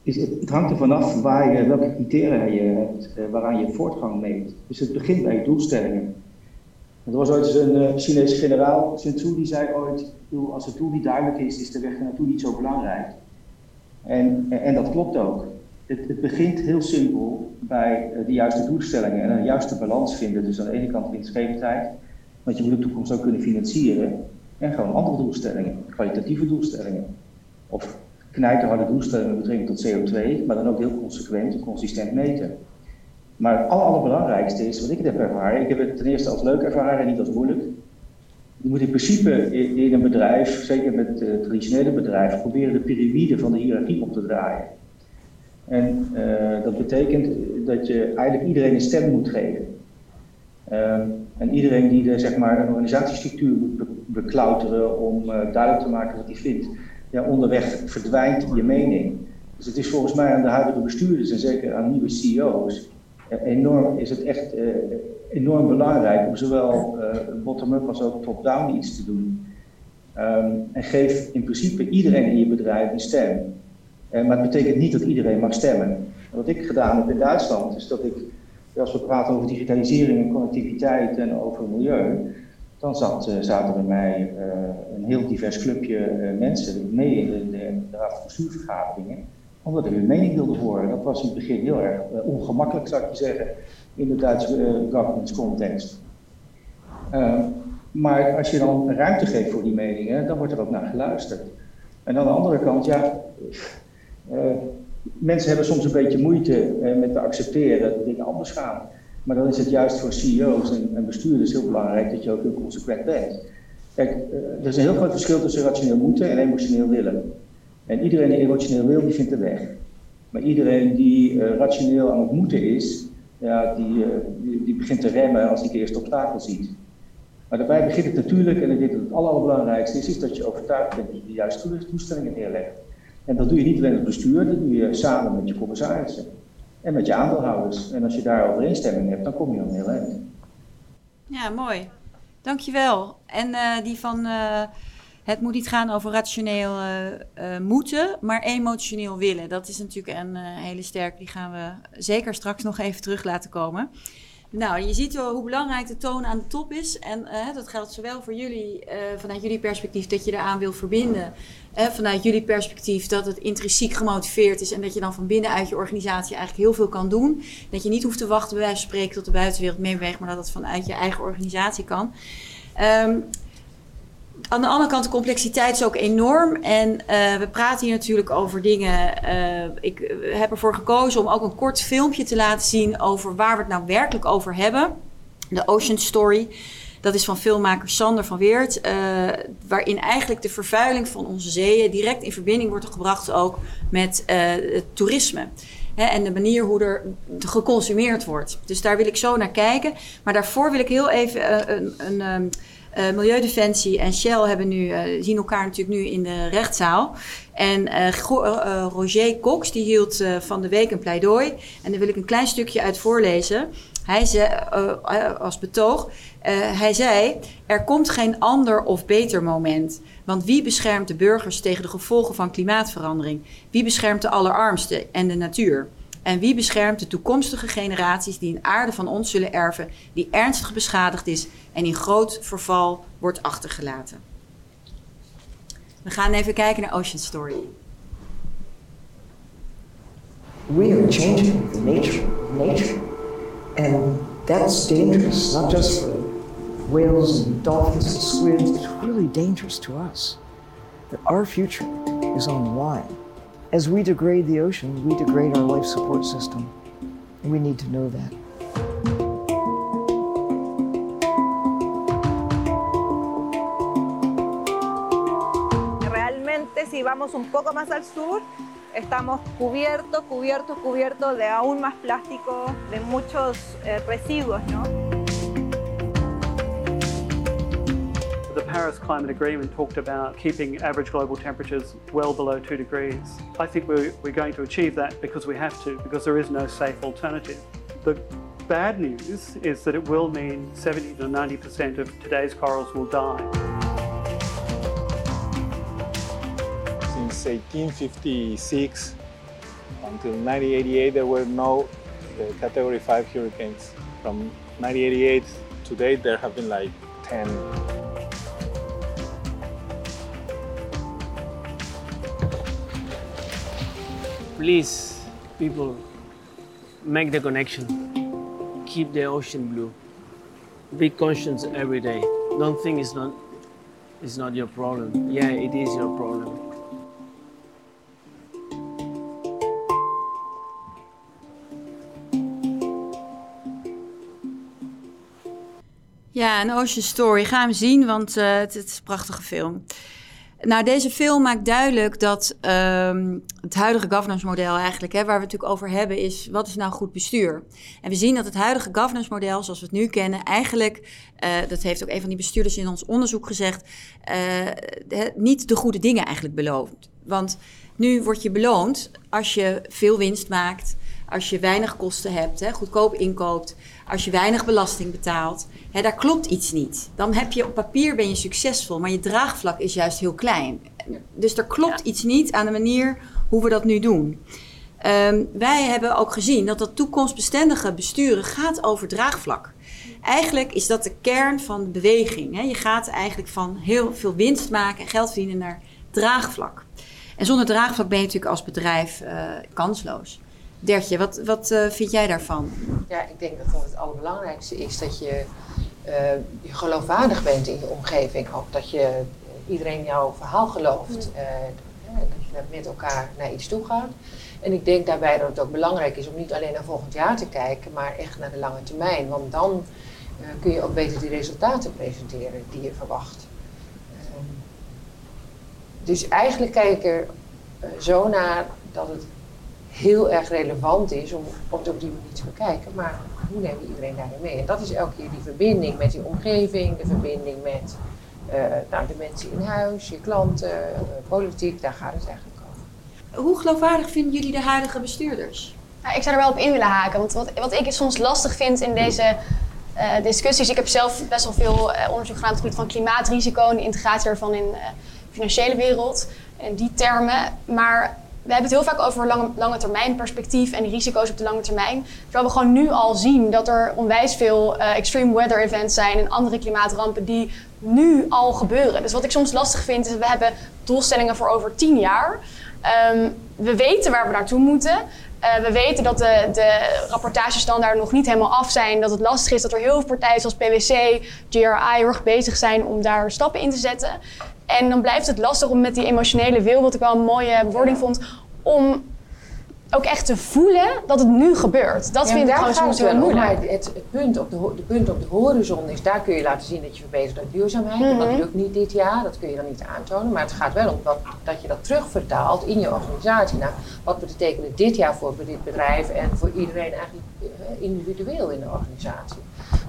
is het, hangt ervan af waar je, welke criteria je hebt, eh, waaraan je voortgang meet. Dus het begint bij doelstellingen. Er was ooit eens een eh, Chinese generaal, Sun Tzu, die zei ooit, "Ik bedoel, als het doel niet duidelijk is, is de weg ernaartoe niet zo belangrijk. En, en, dat klopt ook. Het, het begint heel simpel bij de juiste doelstellingen en een juiste balans vinden. Dus aan de ene kant winstgevendheid, want je moet de toekomst ook kunnen financieren. En gewoon andere doelstellingen, kwalitatieve doelstellingen. Of knijterharde doelstellingen met betrekking tot CO2, maar dan ook heel consequent en consistent meten. Maar het aller, allerbelangrijkste is, wat ik heb ervaren, ik heb het ten eerste als leuk ervaren en niet als moeilijk. Je moet in principe in, een bedrijf, zeker met uh, traditionele bedrijven, proberen de piramide van de hiërarchie op te draaien. En uh, dat betekent dat je eigenlijk iedereen een stem moet geven. Um, en iedereen die de, zeg maar, een organisatiestructuur moet be beklauteren om uh, duidelijk te maken wat hij vindt, ja, onderweg verdwijnt je mening. Dus het is volgens mij aan de huidige bestuurders en zeker aan nieuwe CEO's enorm, is het echt uh, enorm belangrijk om zowel bottom-up als ook top-down iets te doen. Um, en geef in principe iedereen in je bedrijf een stem. Maar het betekent niet dat iedereen mag stemmen. Wat ik gedaan heb in Duitsland is dat ik, als we praten over digitalisering en connectiviteit en over milieu, dan zat, uh, zaten bij mij een heel divers clubje mensen mee in de, de, raad van bestuurvergaderingen omdat ik hun mening wilde horen. Dat was in het begin heel erg uh, ongemakkelijk, zou ik je zeggen. in de Duitse governance context. maar als je dan ruimte geeft voor die meningen, dan wordt er ook naar geluisterd. En aan de andere kant, ja, mensen hebben soms een beetje moeite met te accepteren dat dingen anders gaan. Maar dan is het juist voor CEO's en, bestuurders heel belangrijk dat je ook heel consequent bent. Kijk, er is een heel groot verschil tussen rationeel moeten en emotioneel willen. En iedereen die emotioneel wil, die vindt de weg. Maar iedereen die uh, rationeel aan het moeten is, ja, die, uh, die, begint te remmen als hij de eerste obstakel ziet. Maar daarbij begint het natuurlijk, en ik denk dat het allerbelangrijkste is, is dat je overtuigd bent dat je de juiste toestellingen neerlegt. En dat doe je niet alleen het bestuur, dat doe je samen met je commissarissen en met je aandeelhouders. En als je daar overeenstemming hebt, dan kom je dan heel eind. Ja, mooi. Dankjewel. En uh, die van het moet niet gaan over rationeel uh, moeten, maar emotioneel willen. Dat is natuurlijk een hele sterke, die gaan we zeker straks nog even terug laten komen. Nou, je ziet wel hoe belangrijk de toon aan de top is. En dat geldt zowel voor jullie, vanuit jullie perspectief, dat je eraan wil verbinden. vanuit jullie perspectief dat het intrinsiek gemotiveerd is en dat je dan van binnenuit je organisatie eigenlijk heel veel kan doen. Dat je niet hoeft te wachten, bij wijze van spreken, tot de buitenwereld meebeweegt, maar dat het vanuit je eigen organisatie kan. Um, aan de andere kant, de complexiteit is ook enorm. En uh, we praten hier natuurlijk over dingen. Uh, ik heb ervoor gekozen om ook een kort filmpje te laten zien over waar we het nou werkelijk over hebben. De Ocean Story. Dat is van filmmaker Sander van Weert. Waarin eigenlijk de vervuiling van onze zeeën direct in verbinding wordt gebracht ook met het toerisme. En de manier hoe er geconsumeerd wordt. Dus daar wil ik zo naar kijken. Maar daarvoor wil ik heel even een. een, een uh, Milieudefensie en Shell hebben nu, uh, zien elkaar natuurlijk nu in de rechtszaal. En uh, Roger Cox die hield van de week een pleidooi. En daar wil ik een klein stukje uit voorlezen. Hij zei, als betoog, hij zei: Er komt geen ander of beter moment. Want wie beschermt de burgers tegen de gevolgen van klimaatverandering? Wie beschermt de allerarmsten en de natuur? En wie beschermt de toekomstige generaties die een aarde van ons zullen erven, die ernstig beschadigd is en in groot verval wordt achtergelaten? We gaan even kijken naar Ocean Story. We are changing the nature nature. And that's dangerous, not just for whales and dolphins and squids, it's really dangerous to us. Our future is on the line. As we degrade the ocean, we degrade our life support system. We need to know that. Realmente, si vamos un poco más al sur, estamos cubiertos, cubiertos, cubiertos de aún más plástico, de muchos eh, residuos, ¿no? Paris Climate Agreement talked about keeping average global temperatures well below 2 degrees. I think we're, we're going to achieve that because we have to, because there is no safe alternative. The bad news is that it will mean 70 to 90% of today's corals will die. Since 1856 until 1988, there were no uh, Category 5 hurricanes. From 1988 to date, there have been like 10 please, people, make the connection. Keep the ocean blue. Be conscious every day. Don't think it's not, it's not your problem. Yeah, it is your problem. Ja, een Ocean Story. Ga hem zien, want uh, het, het is een prachtige film. Nou, deze film maakt duidelijk dat um, het huidige governance model eigenlijk, hè, waar we het natuurlijk over hebben, is wat is nou goed bestuur? En we zien dat het huidige governance model, zoals we het nu kennen, eigenlijk, uh, dat heeft ook een van die bestuurders in ons onderzoek gezegd, uh, niet de goede dingen eigenlijk belooft. Want nu word je beloond als je veel winst maakt, als je weinig kosten hebt, hè, goedkoop inkoopt, als je weinig belasting betaalt, hè, daar klopt iets niet. Dan heb je op papier ben je succesvol, maar je draagvlak is juist heel klein. Dus er klopt iets niet aan de manier hoe we dat nu doen. Um, wij hebben ook gezien dat dat toekomstbestendige besturen gaat over draagvlak. Eigenlijk is dat de kern van de beweging. Hè. Je gaat eigenlijk van heel veel winst maken en geld verdienen naar draagvlak. En zonder draagvlak ben je natuurlijk als bedrijf uh, kansloos. Dertje, wat, wat eh, vind jij daarvan? Ja, ik denk dat dat het allerbelangrijkste is dat je, eh, je geloofwaardig bent in je omgeving. Ook dat je iedereen jouw verhaal gelooft. Eh, dat je met elkaar naar iets toe gaat. En ik denk daarbij dat het ook belangrijk is om niet alleen naar volgend jaar te kijken, maar echt naar de lange termijn. Want dan kun je ook beter die resultaten presenteren die je verwacht. Ehm, dus eigenlijk kijk ik er zo naar dat het heel erg relevant is om, het op die manier te bekijken. Maar hoe neem je iedereen daarin mee? En dat is elke keer die verbinding met die omgeving, de verbinding met uh, nou, de mensen in huis, je klanten, uh, politiek, daar gaat het eigenlijk over. Hoe geloofwaardig vinden jullie de huidige bestuurders? Nou, ik zou er wel op in willen haken, want wat, wat ik soms lastig vind in deze uh, discussies. Ik heb zelf best wel veel onderzoek gedaan op het gebied van klimaatrisico en de integratie daarvan in de financiële wereld en die termen. Maar we hebben het heel vaak over lange, lange termijn perspectief en risico's op de lange termijn. Terwijl we gewoon nu al zien dat er onwijs veel uh, extreme weather events zijn en andere klimaatrampen die nu al gebeuren. Dus wat ik soms lastig vind is, we hebben doelstellingen voor over tien jaar. Um, we weten waar we naartoe moeten. Uh, we weten dat de, de rapportagestandaarden nog niet helemaal af zijn. Dat het lastig is dat er heel veel partijen zoals PwC, GRI erg bezig zijn om daar stappen in te zetten. En dan blijft het lastig om met die emotionele wil, wat ik wel een mooie bewoording vond, om ook echt te voelen dat het nu gebeurt. Dat vind ik gewoon moeilijk. Maar het, het, punt op de, de punt op de horizon is, daar kun je laten zien dat je verbetert aan duurzaamheid. Mm Dat lukt niet dit jaar, dat kun je dan niet aantonen. Maar het gaat wel om wat, dat je dat terugvertaalt in je organisatie. Nou, wat betekent het dit jaar voor dit bedrijf en voor iedereen eigenlijk eh, individueel in de organisatie.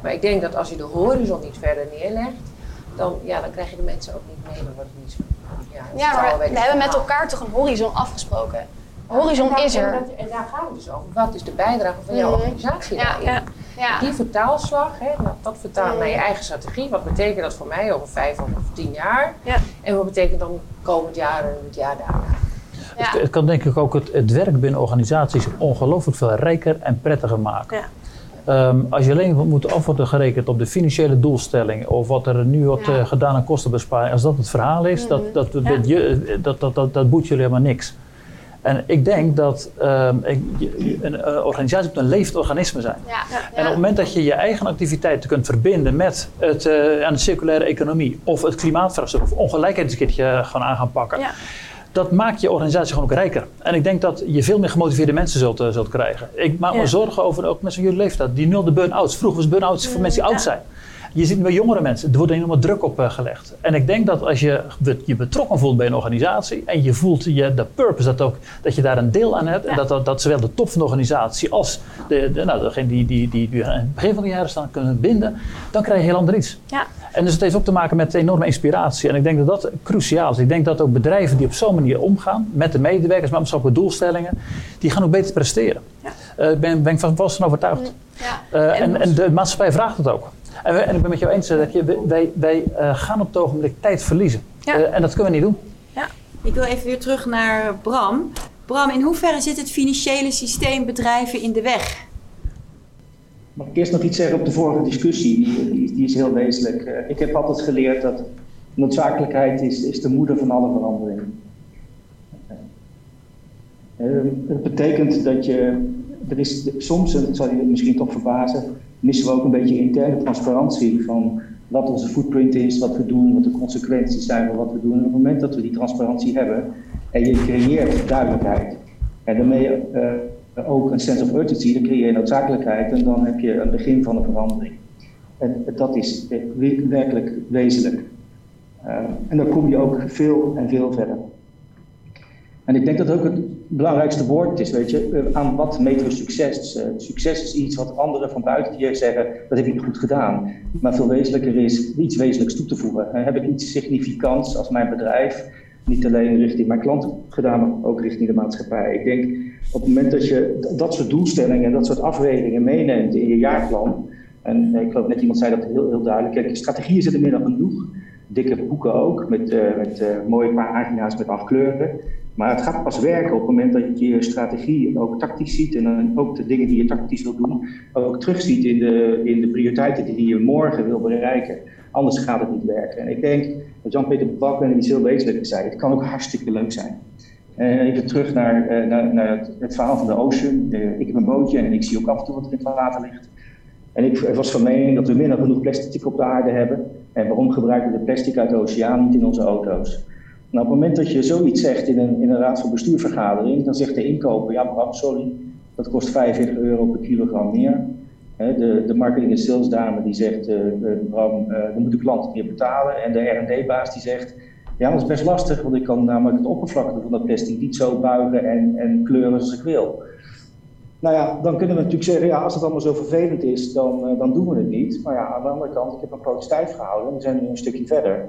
Maar ik denk dat als je de horizon niet verder neerlegt, dan, ja, dan krijg je de mensen ook niet mee. Dan wordt het niet zo. Ja, ja maar we hebben met elkaar toch een horizon afgesproken. Horizon is er. En, daar gaat het dus over. Wat is de bijdrage van jouw organisatie ja, daarin? Ja, Die vertaalslag, hè, dat vertalen naar je eigen strategie. Wat betekent dat voor mij over vijf of tien jaar? En wat betekent dan komend jaar en het jaar daarna? Het, het, kan denk ik ook het, het werk binnen organisaties ongelooflijk veel rijker en prettiger maken. Um, als je alleen moet af worden gerekend op de financiële doelstelling of wat er nu wordt ja. uh, gedaan aan kostenbesparing, als dat het verhaal is, mm -hmm. dat, dat, ja. je, dat, dat, dat, dat boet jullie helemaal niks. En ik denk dat um, een uh, organisatie moet een levend organisme zijn. Ja. En op het moment dat je je eigen activiteiten kunt verbinden met het, uh, aan de circulaire economie of het klimaatvraagstuk of ongelijkheid eens een keertje gewoon aan gaan pakken dat maakt je organisatie gewoon ook rijker. En ik denk dat je veel meer gemotiveerde mensen zult, uh, zult krijgen. Ik maak me zorgen over ook mensen van jullie leeftijd. Die nul de burn-outs. Vroeger was burn-outs voor mensen die oud zijn. Je ziet bij jongere mensen, er wordt enorme druk op uh, gelegd. En ik denk dat als je je betrokken voelt bij een organisatie en je voelt je, de purpose, dat, ook, dat je daar een deel aan hebt. En dat, dat, dat, zowel de top van de organisatie als de, de, nou, degene die, die, die, die aan het begin van de jaren staan kunnen binden, dan krijg je heel ander iets. Ja. En dus het heeft ook te maken met enorme inspiratie. En ik denk dat dat cruciaal is. Ik denk dat ook bedrijven die op zo'n manier omgaan met de medewerkers, met maatschappelijke doelstellingen, die gaan ook beter presteren. Ja. Uh, ben, ben ik van vast van overtuigd. Ja. Uh, en, en de maatschappij vraagt het ook. En, en, ik ben met jou eens dat je, wij, wij uh, gaan op het ogenblik tijd verliezen. Ja. Uh, en dat kunnen we niet doen. Ja. Ik wil even weer terug naar Bram. Bram, in hoeverre zit het financiële systeem bedrijven in de weg? Mag ik eerst nog iets zeggen op de vorige discussie? Die, die is heel wezenlijk. Uh, ik heb altijd geleerd dat noodzakelijkheid is, is de moeder van alle veranderingen. Het betekent dat je, er is soms, en dat zal je misschien toch verbazen, missen we ook een beetje interne transparantie van wat onze footprint is, wat we doen, wat de consequenties zijn van wat we doen. En op het moment dat we die transparantie hebben en je creëert duidelijkheid en daarmee uh, ook een sense of urgency, dan creëer je noodzakelijkheid en dan heb je een begin van een verandering. En dat is werkelijk wezenlijk. Uh, en dan kom je ook veel en veel verder. En ik denk dat ook het belangrijkste woord is, weet je, eh, aan wat meten we succes? Uh, succes is iets wat anderen van buiten je zeggen, dat heb ik goed gedaan. Maar veel wezenlijker is iets wezenlijks toe te voegen. Uh, heb ik iets significants als mijn bedrijf, niet alleen richting mijn klanten gedaan, maar ook richting de maatschappij. Ik denk op het moment dat je dat soort doelstellingen, dat soort afwegingen meeneemt in je jaarplan, en ik geloof net iemand zei dat heel, heel duidelijk, kijk, strategieën zitten meer dan genoeg dikke boeken ook, met, uh, met uh, mooie pagina's met acht kleuren. Maar het gaat pas werken op het moment dat je je strategie ook tactisch ziet en dan ook de dingen die je tactisch wil doen, ook terugziet in de, in de prioriteiten die je morgen wil bereiken. Anders gaat het niet werken. En ik denk dat Jan-Peter Bakker en iets heel wezenlijk zei, het kan ook hartstikke leuk zijn. Uh, even terug naar, uh, naar, het, het, verhaal van de ocean. Ik heb een bootje en ik zie ook af en toe wat er in het water ligt. En ik was van mening dat we minder genoeg plastic op de aarde hebben. En waarom gebruiken we de plastic uit de oceaan niet in onze auto's? Nou, op het moment dat je zoiets zegt in een, in een raad van bestuurvergadering, dan zegt de inkoper, ja Bram, sorry, dat kost 45 euro per kilogram meer. de, de marketing- en salesdame die zegt, uh, Bram, uh, dan moet de klant meer betalen. En de R&D-baas die zegt, ja, dat is best lastig, want ik kan namelijk het oppervlakte van dat plastic niet zo buigen en, en kleuren als ik wil. Nou ja, dan kunnen we natuurlijk zeggen, ja, als het allemaal zo vervelend is, dan, uh, dan doen we het niet. Maar ja, aan de andere kant, ik heb een prototype gehouden en we zijn nu een stukje verder.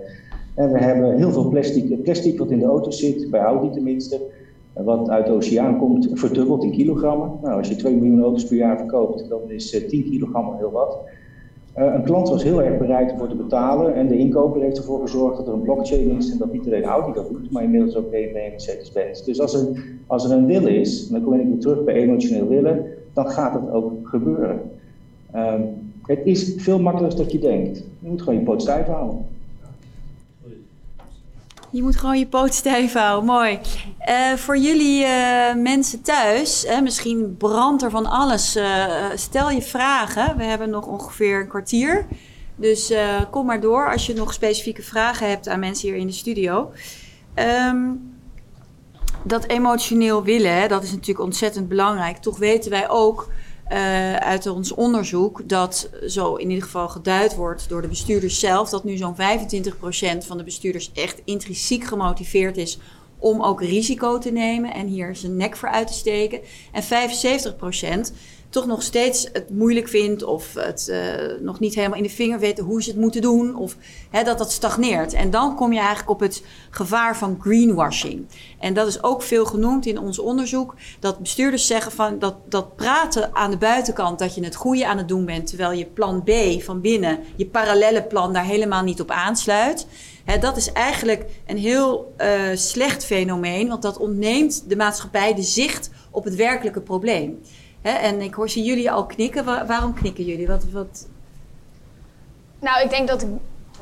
En we hebben heel veel plastic, plastic wat in de auto zit, bij Audi tenminste, wat uit de oceaan komt, verdubbeld in kilogrammen. Nou, als je 2 miljoen auto's per jaar verkoopt, dan is 10 kilogram heel wat. Uh, een klant was heel erg bereid ervoor te betalen en de inkoper heeft ervoor gezorgd dat er een blockchain is en dat niet alleen Audi dat doet, maar inmiddels ook BMW en Mercedes-Benz. Dus als er, als er een wil is, en dan kom ik weer terug bij emotioneel willen, dan gaat het ook gebeuren. Um, het is veel makkelijker dan je denkt. Je moet gewoon je poot stijf houden. Je moet gewoon je poot stijf houden. Mooi. Uh, voor jullie uh, mensen thuis, misschien brandt er van alles. Uh, stel je vragen. We hebben nog ongeveer een kwartier. Dus kom maar door als je nog specifieke vragen hebt aan mensen hier in de studio. Um, dat emotioneel willen, hè, dat is natuurlijk ontzettend belangrijk. Toch weten wij ook uh, uit ons onderzoek dat zo in ieder geval geduid wordt door de bestuurders zelf, dat nu zo'n 25% van de bestuurders echt intrinsiek gemotiveerd is om ook risico te nemen en hier zijn nek voor uit te steken. En 75% toch nog steeds het moeilijk vindt of het uh, nog niet helemaal in de vinger weet hoe ze het moeten doen of hè, dat dat stagneert. En dan kom je eigenlijk op het gevaar van greenwashing. En dat is ook veel genoemd in ons onderzoek, dat bestuurders zeggen van dat, dat praten aan de buitenkant dat je het goede aan het doen bent, terwijl je plan B van binnen, je parallele plan daar helemaal niet op aansluit. Dat is eigenlijk een heel uh, slecht fenomeen, want dat ontneemt de maatschappij de zicht op het werkelijke probleem. Hè, en ik hoor zie jullie al knikken. Waar, waarom knikken jullie? Wat, wat... Nou, ik denk dat,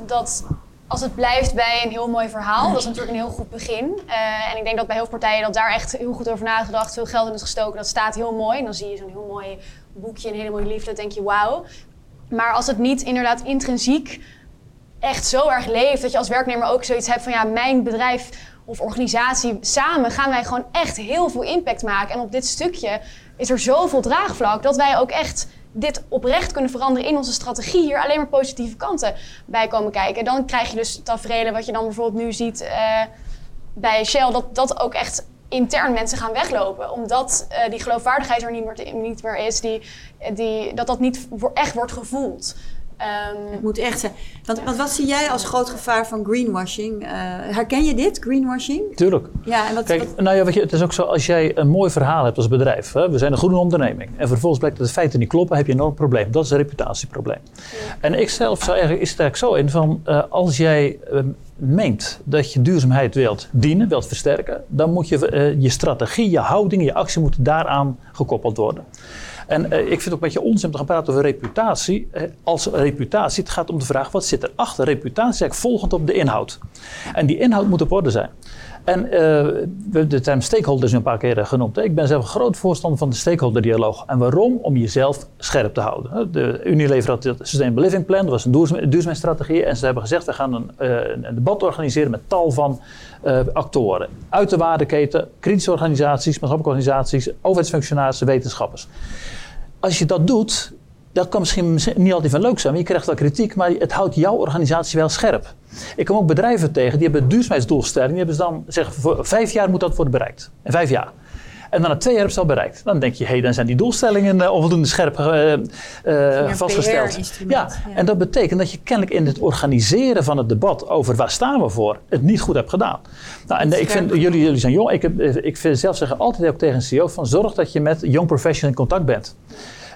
dat als het blijft bij een heel mooi verhaal, dat is natuurlijk een heel goed begin. Uh, en ik denk dat bij heel veel partijen dat daar echt heel goed over nagedacht, veel geld in is gestoken. Dat staat heel mooi. En dan zie je zo'n heel mooi boekje, een hele mooie liefde, dan denk je wauw. Maar als het niet inderdaad intrinsiek echt zo erg leeft, dat je als werknemer ook zoiets hebt van ja, mijn bedrijf of organisatie, samen gaan wij gewoon echt heel veel impact maken. En op dit stukje is er zoveel draagvlak dat wij ook echt dit oprecht kunnen veranderen in onze strategie. Hier alleen maar positieve kanten bij komen kijken. Dan krijg je dus tafereelen wat je dan bijvoorbeeld nu ziet uh, bij Shell, dat dat ook echt intern mensen gaan weglopen. Omdat uh, die geloofwaardigheid er niet meer, niet meer is, die, die, dat dat niet echt wordt gevoeld. Um, het moet echt zijn. Want, want, wat zie jij als groot gevaar van greenwashing? Uh, herken je dit, greenwashing? Tuurlijk. Ja, en wat, Kijk, wat... nou ja, weet je, het is ook zo, als jij een mooi verhaal hebt als bedrijf, hè, we zijn een goede onderneming, en vervolgens blijkt dat de feiten niet kloppen, heb je een enorm probleem. Dat is een reputatieprobleem. Ja. En ik zelf zou eigenlijk, is er zo in van, uh, als jij uh, meent dat je duurzaamheid wilt dienen, wilt versterken, dan moet je je strategie, je houding, je actie moeten daaraan gekoppeld worden. En uh, ik vind het ook een beetje onzin om te gaan praten over reputatie. Uh, als reputatie, het gaat om de vraag wat zit erachter. Reputatie is volgend op de inhoud. En die inhoud moet op orde zijn. En uh, de term stakeholders een paar keer genoemd. Ik ben zelf een groot voorstander van de stakeholder-dialoog. En waarom? Om jezelf scherp te houden. De Unilever had het Sustainable Living Plan, dat was een duurzaam, duurzaamheidsstrategie. En ze hebben gezegd, we gaan een, debat organiseren met tal van actoren. Uit de waardeketen, kritische organisaties, maatschappelijke organisaties, overheidsfunctionarissen, wetenschappers. Als je dat doet, dat kan misschien niet altijd van leuk zijn, je krijgt wel kritiek, maar het houdt jouw organisatie wel scherp. Ik kom ook bedrijven tegen, die hebben duurzaamheidsdoelstellingen, die hebben ze dan zeggen, voor vijf jaar moet dat worden bereikt. In vijf jaar. En dan na twee jaar ze het al bereikt. Dan denk je, hé, hey, dan zijn die doelstellingen uh, onvoldoende scherp uh, uh, vastgesteld. Ja, ja, en dat betekent dat je kennelijk in het organiseren van het debat over waar staan we voor, het niet goed hebt gedaan. Nou, en ik vind, jullie, jullie zijn jong. Ik, heb, ik vind zelf zeggen altijd ook tegen een CEO van zorg dat je met young professionals in contact bent.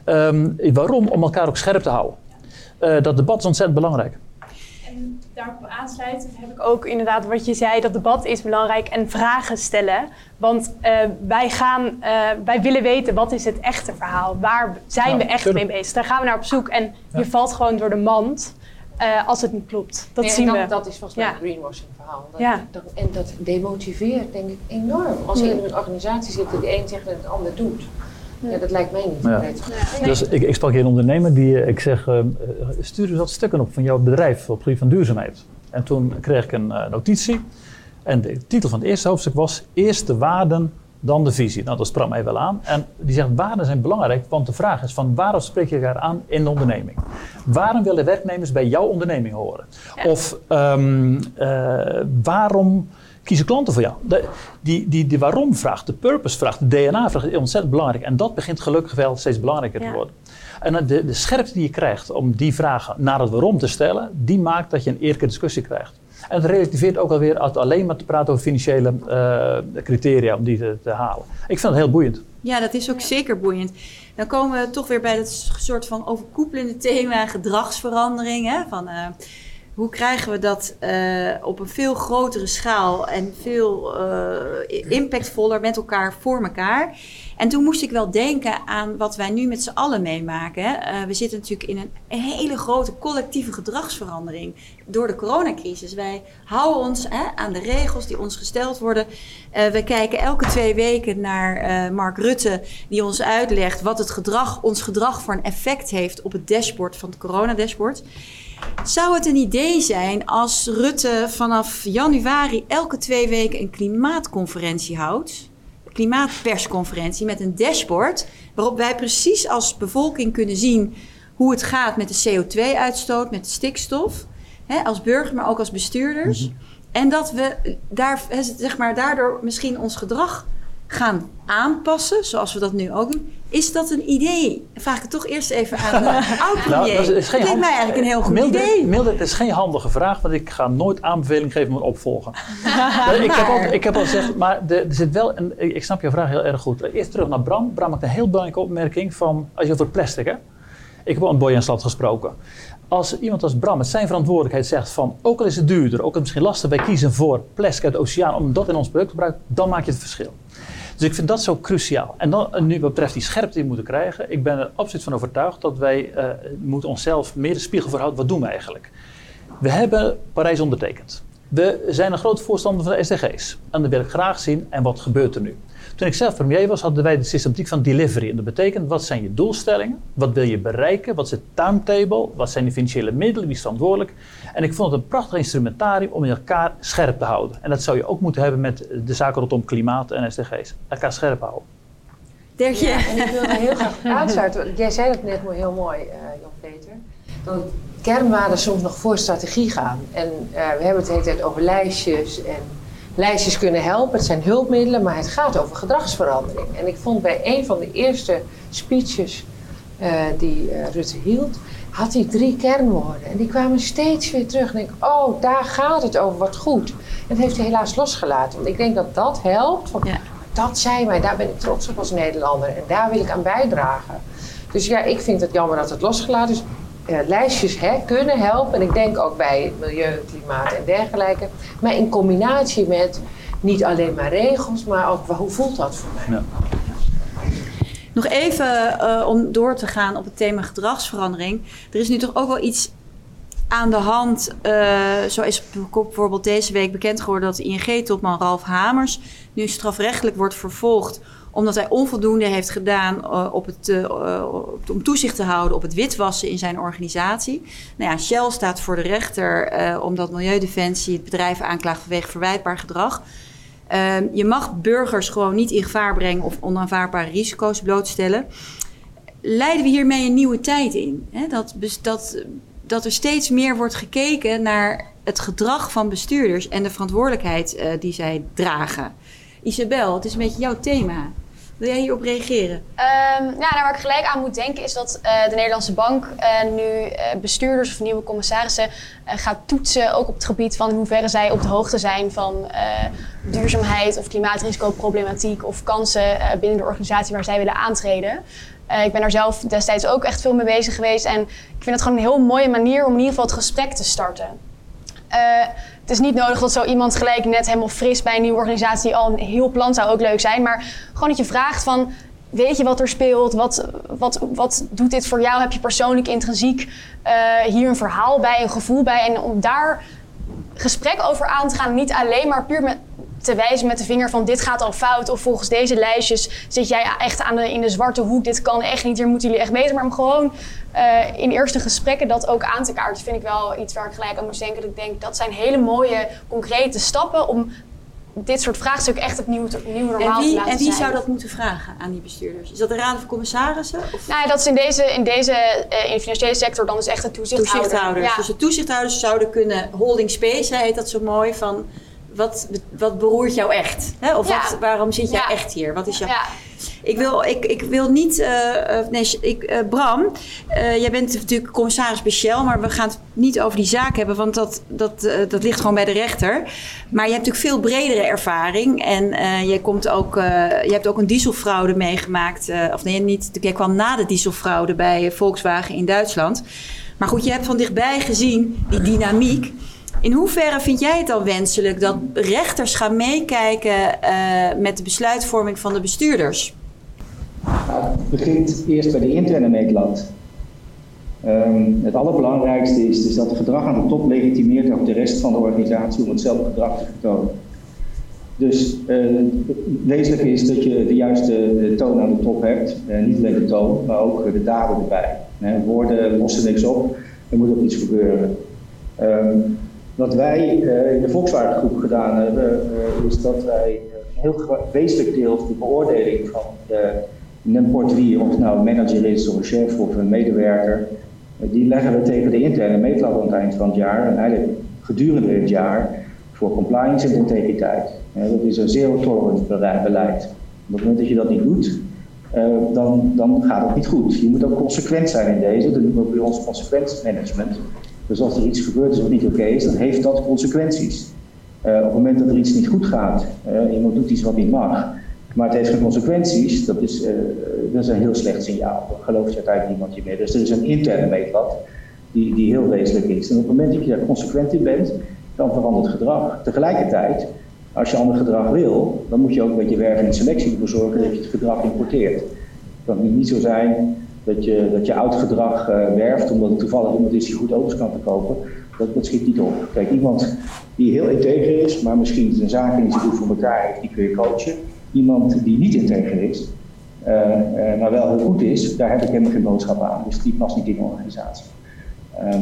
Um, waarom? Om elkaar ook scherp te houden. dat debat is ontzettend belangrijk. En daarop aansluitend heb ik ook inderdaad wat je zei, dat debat is belangrijk en vragen stellen. Want uh, wij, gaan, uh, wij willen weten wat is het echte verhaal? Waar zijn ja, we echt tuurlijk. mee bezig? Daar gaan we naar op zoek en ja. je valt gewoon door de mand. eh, als het niet klopt. Dat Nee, zien dat, we. Dat is volgens mij Ja. het greenwashing verhaal. Dat, Ja. dat- en dat demotiveert denk ik enorm. Als je in een organisatie zit die de een zegt en het ander doet. Ja, dat lijkt mij niet Ja. Dus ik, ik sprak hier een ondernemer die, eh, ik zeg, eh, eh, stuur eens wat stukken op van jouw bedrijf op het gebied van duurzaamheid. En toen kreeg ik een eh, notitie. En de titel van het eerste hoofdstuk was Eerst de waarden, dan de visie. Nou, dat sprak mij wel aan. En die zegt, waarden zijn belangrijk, want de vraag is van waarom spreek je elkaar aan in de onderneming? Waarom willen werknemers bij jouw onderneming horen? Of ehm, eh, waarom kiezen klanten voor jou? De, die, die, die waarom-vraag, de purpose-vraag, de DNA-vraag is ontzettend belangrijk. En dat begint gelukkig wel steeds belangrijker te worden. En de, de scherpte die je krijgt om die vragen naar het waarom te stellen, die maakt dat je een eerlijke discussie krijgt. En het relativeert ook alweer uit alleen maar te praten over financiële eh, criteria om die te, te halen. Ik vind het heel boeiend. Ja, dat is ook zeker boeiend. Dan komen we toch weer bij dat soort van overkoepelende thema gedragsverandering. Hè? Van, eh, hoe krijgen we dat eh, op een veel grotere schaal en veel eh, impactvoller met elkaar voor elkaar? En toen moest ik wel denken aan wat wij nu met z'n allen meemaken. Eh, we zitten natuurlijk in een hele grote collectieve gedragsverandering door de coronacrisis. Wij houden ons hè, aan de regels die ons gesteld worden. We kijken elke twee weken naar Mark Rutte, die ons uitlegt wat het gedrag, ons gedrag voor een effect heeft op het dashboard van het coronadashboard. Zou het een idee zijn als Rutte vanaf januari elke twee weken een klimaatconferentie houdt? Een klimaatpersconferentie met een dashboard waarop wij precies als bevolking kunnen zien hoe het gaat met de CO2-uitstoot, met de stikstof, hè, als burger, maar ook als bestuurders. En dat we daar, zeg maar, daardoor misschien ons gedrag gaan aanpassen, zoals we dat nu ook doen. Is dat een idee? Vraag ik het toch eerst even aan de oud-premier. Nou, dat is geen lijkt mij eigenlijk een heel goed Mildred, idee. Mildred, het is geen handige vraag, want ik ga nooit aanbeveling geven om een opvolger. ik, heb al, ik heb al gezegd, maar de- er zit wel een, ik snap jouw vraag heel erg goed. Eerst terug naar Bram. Bram maakt een heel belangrijke opmerking van, als je over plastic hè. Ik heb al een Boy en Slat gesproken. Als iemand als Bram met zijn verantwoordelijkheid zegt van, ook al is het duurder, ook al is het misschien lastig, wij kiezen voor plastic uit de oceaan om dat in ons product te gebruiken, dan maak je het verschil. Dus ik vind dat zo cruciaal. En dan nu wat betreft die scherpte we moeten krijgen. Ik ben er absoluut van overtuigd dat wij eh, moeten onszelf meer de spiegel voorhouden. Wat doen we eigenlijk? We hebben Parijs ondertekend. We zijn een groot voorstander van de SDG's. En dat wil ik graag zien. En wat gebeurt er nu? Toen ik zelf premier was, hadden wij de systematiek van delivery. En dat betekent, wat zijn je doelstellingen? Wat wil je bereiken? Wat is het timetable? Wat zijn de financiële middelen? Wie is verantwoordelijk? En ik vond het een prachtig instrumentarium om in elkaar scherp te houden. En dat zou je ook moeten hebben met de zaken rondom klimaat en SDG's. Elkaar scherp houden. Dirkje. Ja, en ik wilde heel graag aansluiten. want Jij zei dat net heel mooi, eh, Jan-Peter. Dat kernwaarden soms nog voor strategie gaan. En eh, we hebben het de hele tijd over lijstjes. En lijstjes kunnen helpen, het zijn hulpmiddelen, maar het gaat over gedragsverandering. En ik vond bij een van de eerste speeches eh, die eh, Rutte hield, had hij drie kernwoorden. En die kwamen steeds weer terug. En ik denk, oh, daar gaat het over, wat goed. En dat heeft hij helaas losgelaten. Want ik denk dat dat helpt. Van, Dat zijn wij, daar ben ik trots op als Nederlander. En daar wil ik aan bijdragen. Dus ja, ik vind het jammer dat het losgelaten is. Eh, lijstjes hè, kunnen helpen. En ik denk ook bij milieu, klimaat en dergelijke. Maar in combinatie met niet alleen maar regels, maar ook hoe voelt dat voor mij? Nog even eh, om door te gaan op het thema gedragsverandering. Er is nu toch ook wel iets aan de hand. eh, zo is bijvoorbeeld deze week bekend geworden dat de ING-topman Ralf Hamers nu strafrechtelijk wordt vervolgd omdat hij onvoldoende heeft gedaan eh, op het, eh, eh, om toezicht te houden op het witwassen in zijn organisatie. Nou ja, Shell staat voor de rechter omdat Milieudefensie het bedrijf aanklaagt vanwege verwijtbaar gedrag. Ehm, je mag burgers gewoon niet in gevaar brengen of onaanvaardbare risico's blootstellen. Leiden we hiermee een nieuwe tijd in? Hè? Dat, dat, dat er steeds meer wordt gekeken naar het gedrag van bestuurders en de verantwoordelijkheid die zij dragen. Isabel, het is een beetje jouw thema. Wil jij hierop reageren? Ehm, ja, nou, waar ik gelijk aan moet denken is dat eh, de Nederlandse Bank eh, nu eh, bestuurders of nieuwe commissarissen gaat toetsen. Ook op het gebied van in hoeverre zij op de hoogte zijn van duurzaamheid of klimaatrisicoproblematiek of kansen binnen de organisatie waar zij willen aantreden. Ik ben daar zelf destijds ook echt veel mee bezig geweest. En ik vind het gewoon een heel mooie manier om in ieder geval het gesprek te starten. Het is niet nodig dat zo iemand gelijk net helemaal fris bij een nieuwe organisatie al een heel plan zou ook leuk zijn. Maar gewoon dat je vraagt van weet je wat er speelt? Wat, wat, wat doet dit voor jou? Heb je persoonlijk intrinsiek eh, hier een verhaal bij, een gevoel bij? En om daar gesprek over aan te gaan, niet alleen maar puur met, te wijzen met de vinger van dit gaat al fout of volgens deze lijstjes zit jij echt aan de, in de zwarte hoek, dit kan echt niet, hier moeten jullie echt beter. Maar om gewoon uh, in eerste gesprekken dat ook aan te kaarten, vind ik wel iets waar ik gelijk aan moest denken. Dat ik denk dat zijn hele mooie, concrete stappen om dit soort vraagstukken echt het nieuwe, nieuwe normaal en wie, te laten En wie zijn. zou dat moeten vragen aan die bestuurders? Is dat de Raad van Commissarissen? Of Nou, ja, dat is in deze, in deze eh, in de financiële sector dan is echt de toezichthouder. toezichthouders? Ja. Dus de toezichthouders zouden kunnen, holding space, heet dat zo mooi, van wat, wat beroert jou echt? Hè? Of Ja. wat, waarom zit jij Ja. echt hier? Wat is jouw... Ja. Ik wil, ik, ik wil niet. eh, eh, nee, ik, eh, Bram, jij bent natuurlijk commissaris speciaal, maar we gaan het niet over die zaak hebben, want dat, dat, dat ligt gewoon bij de rechter. Maar je hebt natuurlijk veel bredere ervaring en jij komt ook, je hebt ook een dieselfraude meegemaakt. of nee, niet. Jij kwam na de dieselfraude bij Volkswagen in Duitsland. Maar goed, je hebt van dichtbij gezien die dynamiek. In hoeverre vind jij het dan wenselijk dat rechters gaan meekijken eh, met de besluitvorming van de bestuurders? Nou, het begint eerst bij de interne meetlat. Ehm, het allerbelangrijkste is dus dat het gedrag aan de top legitimeert ook de rest van de organisatie om hetzelfde gedrag te vertonen. Dus eh, het is dat je de juiste eh, toon aan de top hebt. Niet alleen de toon, maar ook de daden erbij. Woorden lossen niks op, er moet ook iets gebeuren. Ehm, wat wij eh, in de Volkswagen groep gedaan hebben, eh, is dat wij een heel wezenlijk deel van de beoordeling van de n'importe wie, of het nou een manager is of een chef of een medewerker, eh, die leggen we tegen de interne meetlat aan het eind van het jaar en eigenlijk gedurende het jaar voor compliance en integriteit. Dat is een zero tolerance beleid. Op het moment dat je dat niet doet, dan, dan gaat het niet goed. Je moet ook consequent zijn in deze, dat noemen we bij ons consequentiemanagement. Dus als er iets gebeurt is wat niet oké is, dan heeft dat consequenties. Eh, op het moment dat er iets niet goed gaat, eh, iemand doet iets wat niet mag, maar het heeft geen consequenties, dat is, eh, dat is een heel slecht signaal. Dan gelooft uiteindelijk niemand je meer. Dus er is een interne meetlat die, die heel wezenlijk is. En op het moment dat je daar consequent in bent, dan verandert gedrag. Tegelijkertijd, als je ander gedrag wil, dan moet je ook met je werving en selectie ervoor zorgen dat je het gedrag importeert. Het kan niet zo zijn dat je, dat je oud gedrag eh, werft omdat er toevallig iemand is die goed auto's kan verkopen. Dat, schiet niet op. Kijk, iemand die heel integer is, maar misschien zijn zaken niet zo goed voor elkaar die kun je coachen. Iemand die niet integer is, eh, eh, maar wel heel goed is, daar heb ik helemaal geen boodschap aan. Dus die past niet in de organisatie. Ehm,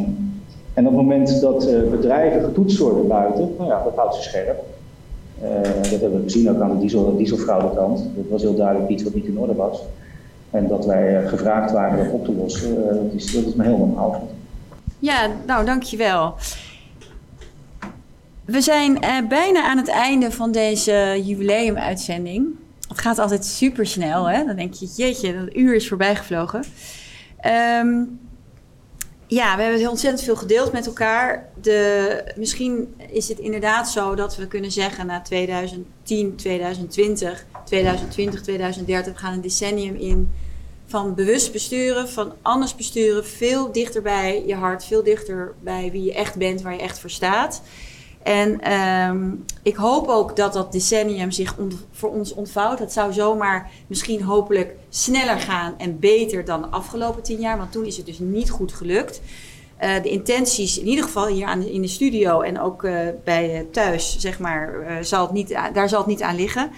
en op het moment dat bedrijven getoetst worden buiten, nou ja, dat houdt ze scherp. Dat hebben we gezien ook aan de diesel, dieselfraudekant. Dat was heel duidelijk iets wat niet in orde was. En dat wij eh, gevraagd waren dat op te lossen, eh, dat, is, dat is me heel normaal. Ja, nou dankjewel. We zijn eh, bijna aan het einde van deze jubileumuitzending. Het gaat altijd super snel, hè? Dan denk je, jeetje, dat uur is voorbij gevlogen. Ehm, ja, we hebben heel ontzettend veel gedeeld met elkaar. De, misschien is het inderdaad zo dat we kunnen zeggen na 2010, 2020, 2020, 2030, we gaan een decennium in van bewust besturen, van anders besturen, veel dichter bij je hart, veel dichter bij wie je echt bent, waar je echt voor staat. En ehm, ik hoop ook dat dat decennium zich voor ons ontvouwt. Dat zou zomaar misschien hopelijk sneller gaan en beter dan de afgelopen tien jaar, want toen is het dus niet goed gelukt. Eh, de intenties, in ieder geval hier aan, in de studio en ook eh, bij eh, thuis, zeg maar, zal het niet, daar zal het niet aan liggen.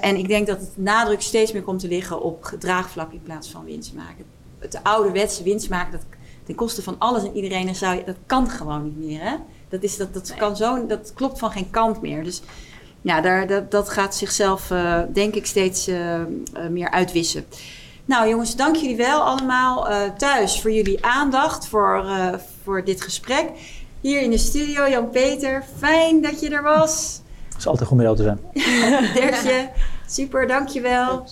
En ik denk dat het nadruk steeds meer komt te liggen op gedraagvlak in plaats van winst maken. Het ouderwetse winst maken, dat ten koste van alles en iedereen, zou dat kan gewoon niet meer. Hè? Dat, is, dat, dat, kan zo, dat klopt van geen kant meer. Dus ja, daar, dat, dat gaat zichzelf, eh, denk ik, steeds eh, eh, meer uitwissen. Nou jongens, dank jullie wel allemaal eh, thuis voor jullie aandacht, voor, eh, voor dit gesprek. Hier in de studio, Jan-Peter, fijn dat je er was. Het is altijd goed met jou te zijn. Dertje, super, dankjewel.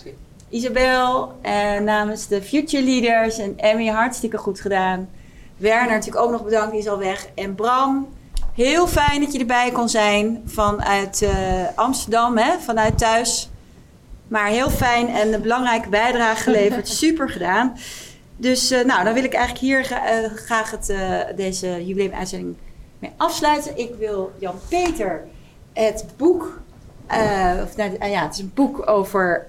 Isabel, eh, namens de Future Leaders en Emmy, hartstikke goed gedaan. Werner natuurlijk ook nog bedankt, die is al weg. En Bram, heel fijn dat je erbij kon zijn vanuit eh, Amsterdam, hè, vanuit thuis. Maar heel fijn en een belangrijke bijdrage geleverd. Super gedaan. Dus eh, nou, dan wil ik eigenlijk hier eh, graag het, deze jubileumuitzending mee afsluiten. Ik wil Jan-Peter het boek, of, nou, ja, het is een boek over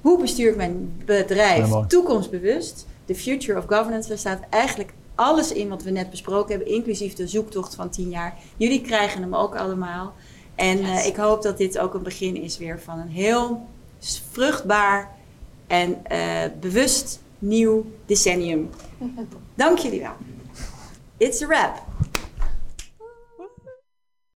Hoe bestuur ik mijn bedrijf toekomstbewust? The Future of Governance. Daar staat eigenlijk alles in wat we net besproken hebben, inclusief de zoektocht van 10 jaar. Jullie krijgen hem ook allemaal. En eh, ik hoop dat dit ook een begin is weer van een heel vruchtbaar en eh, bewust nieuw decennium. Dank jullie wel. It's a wrap.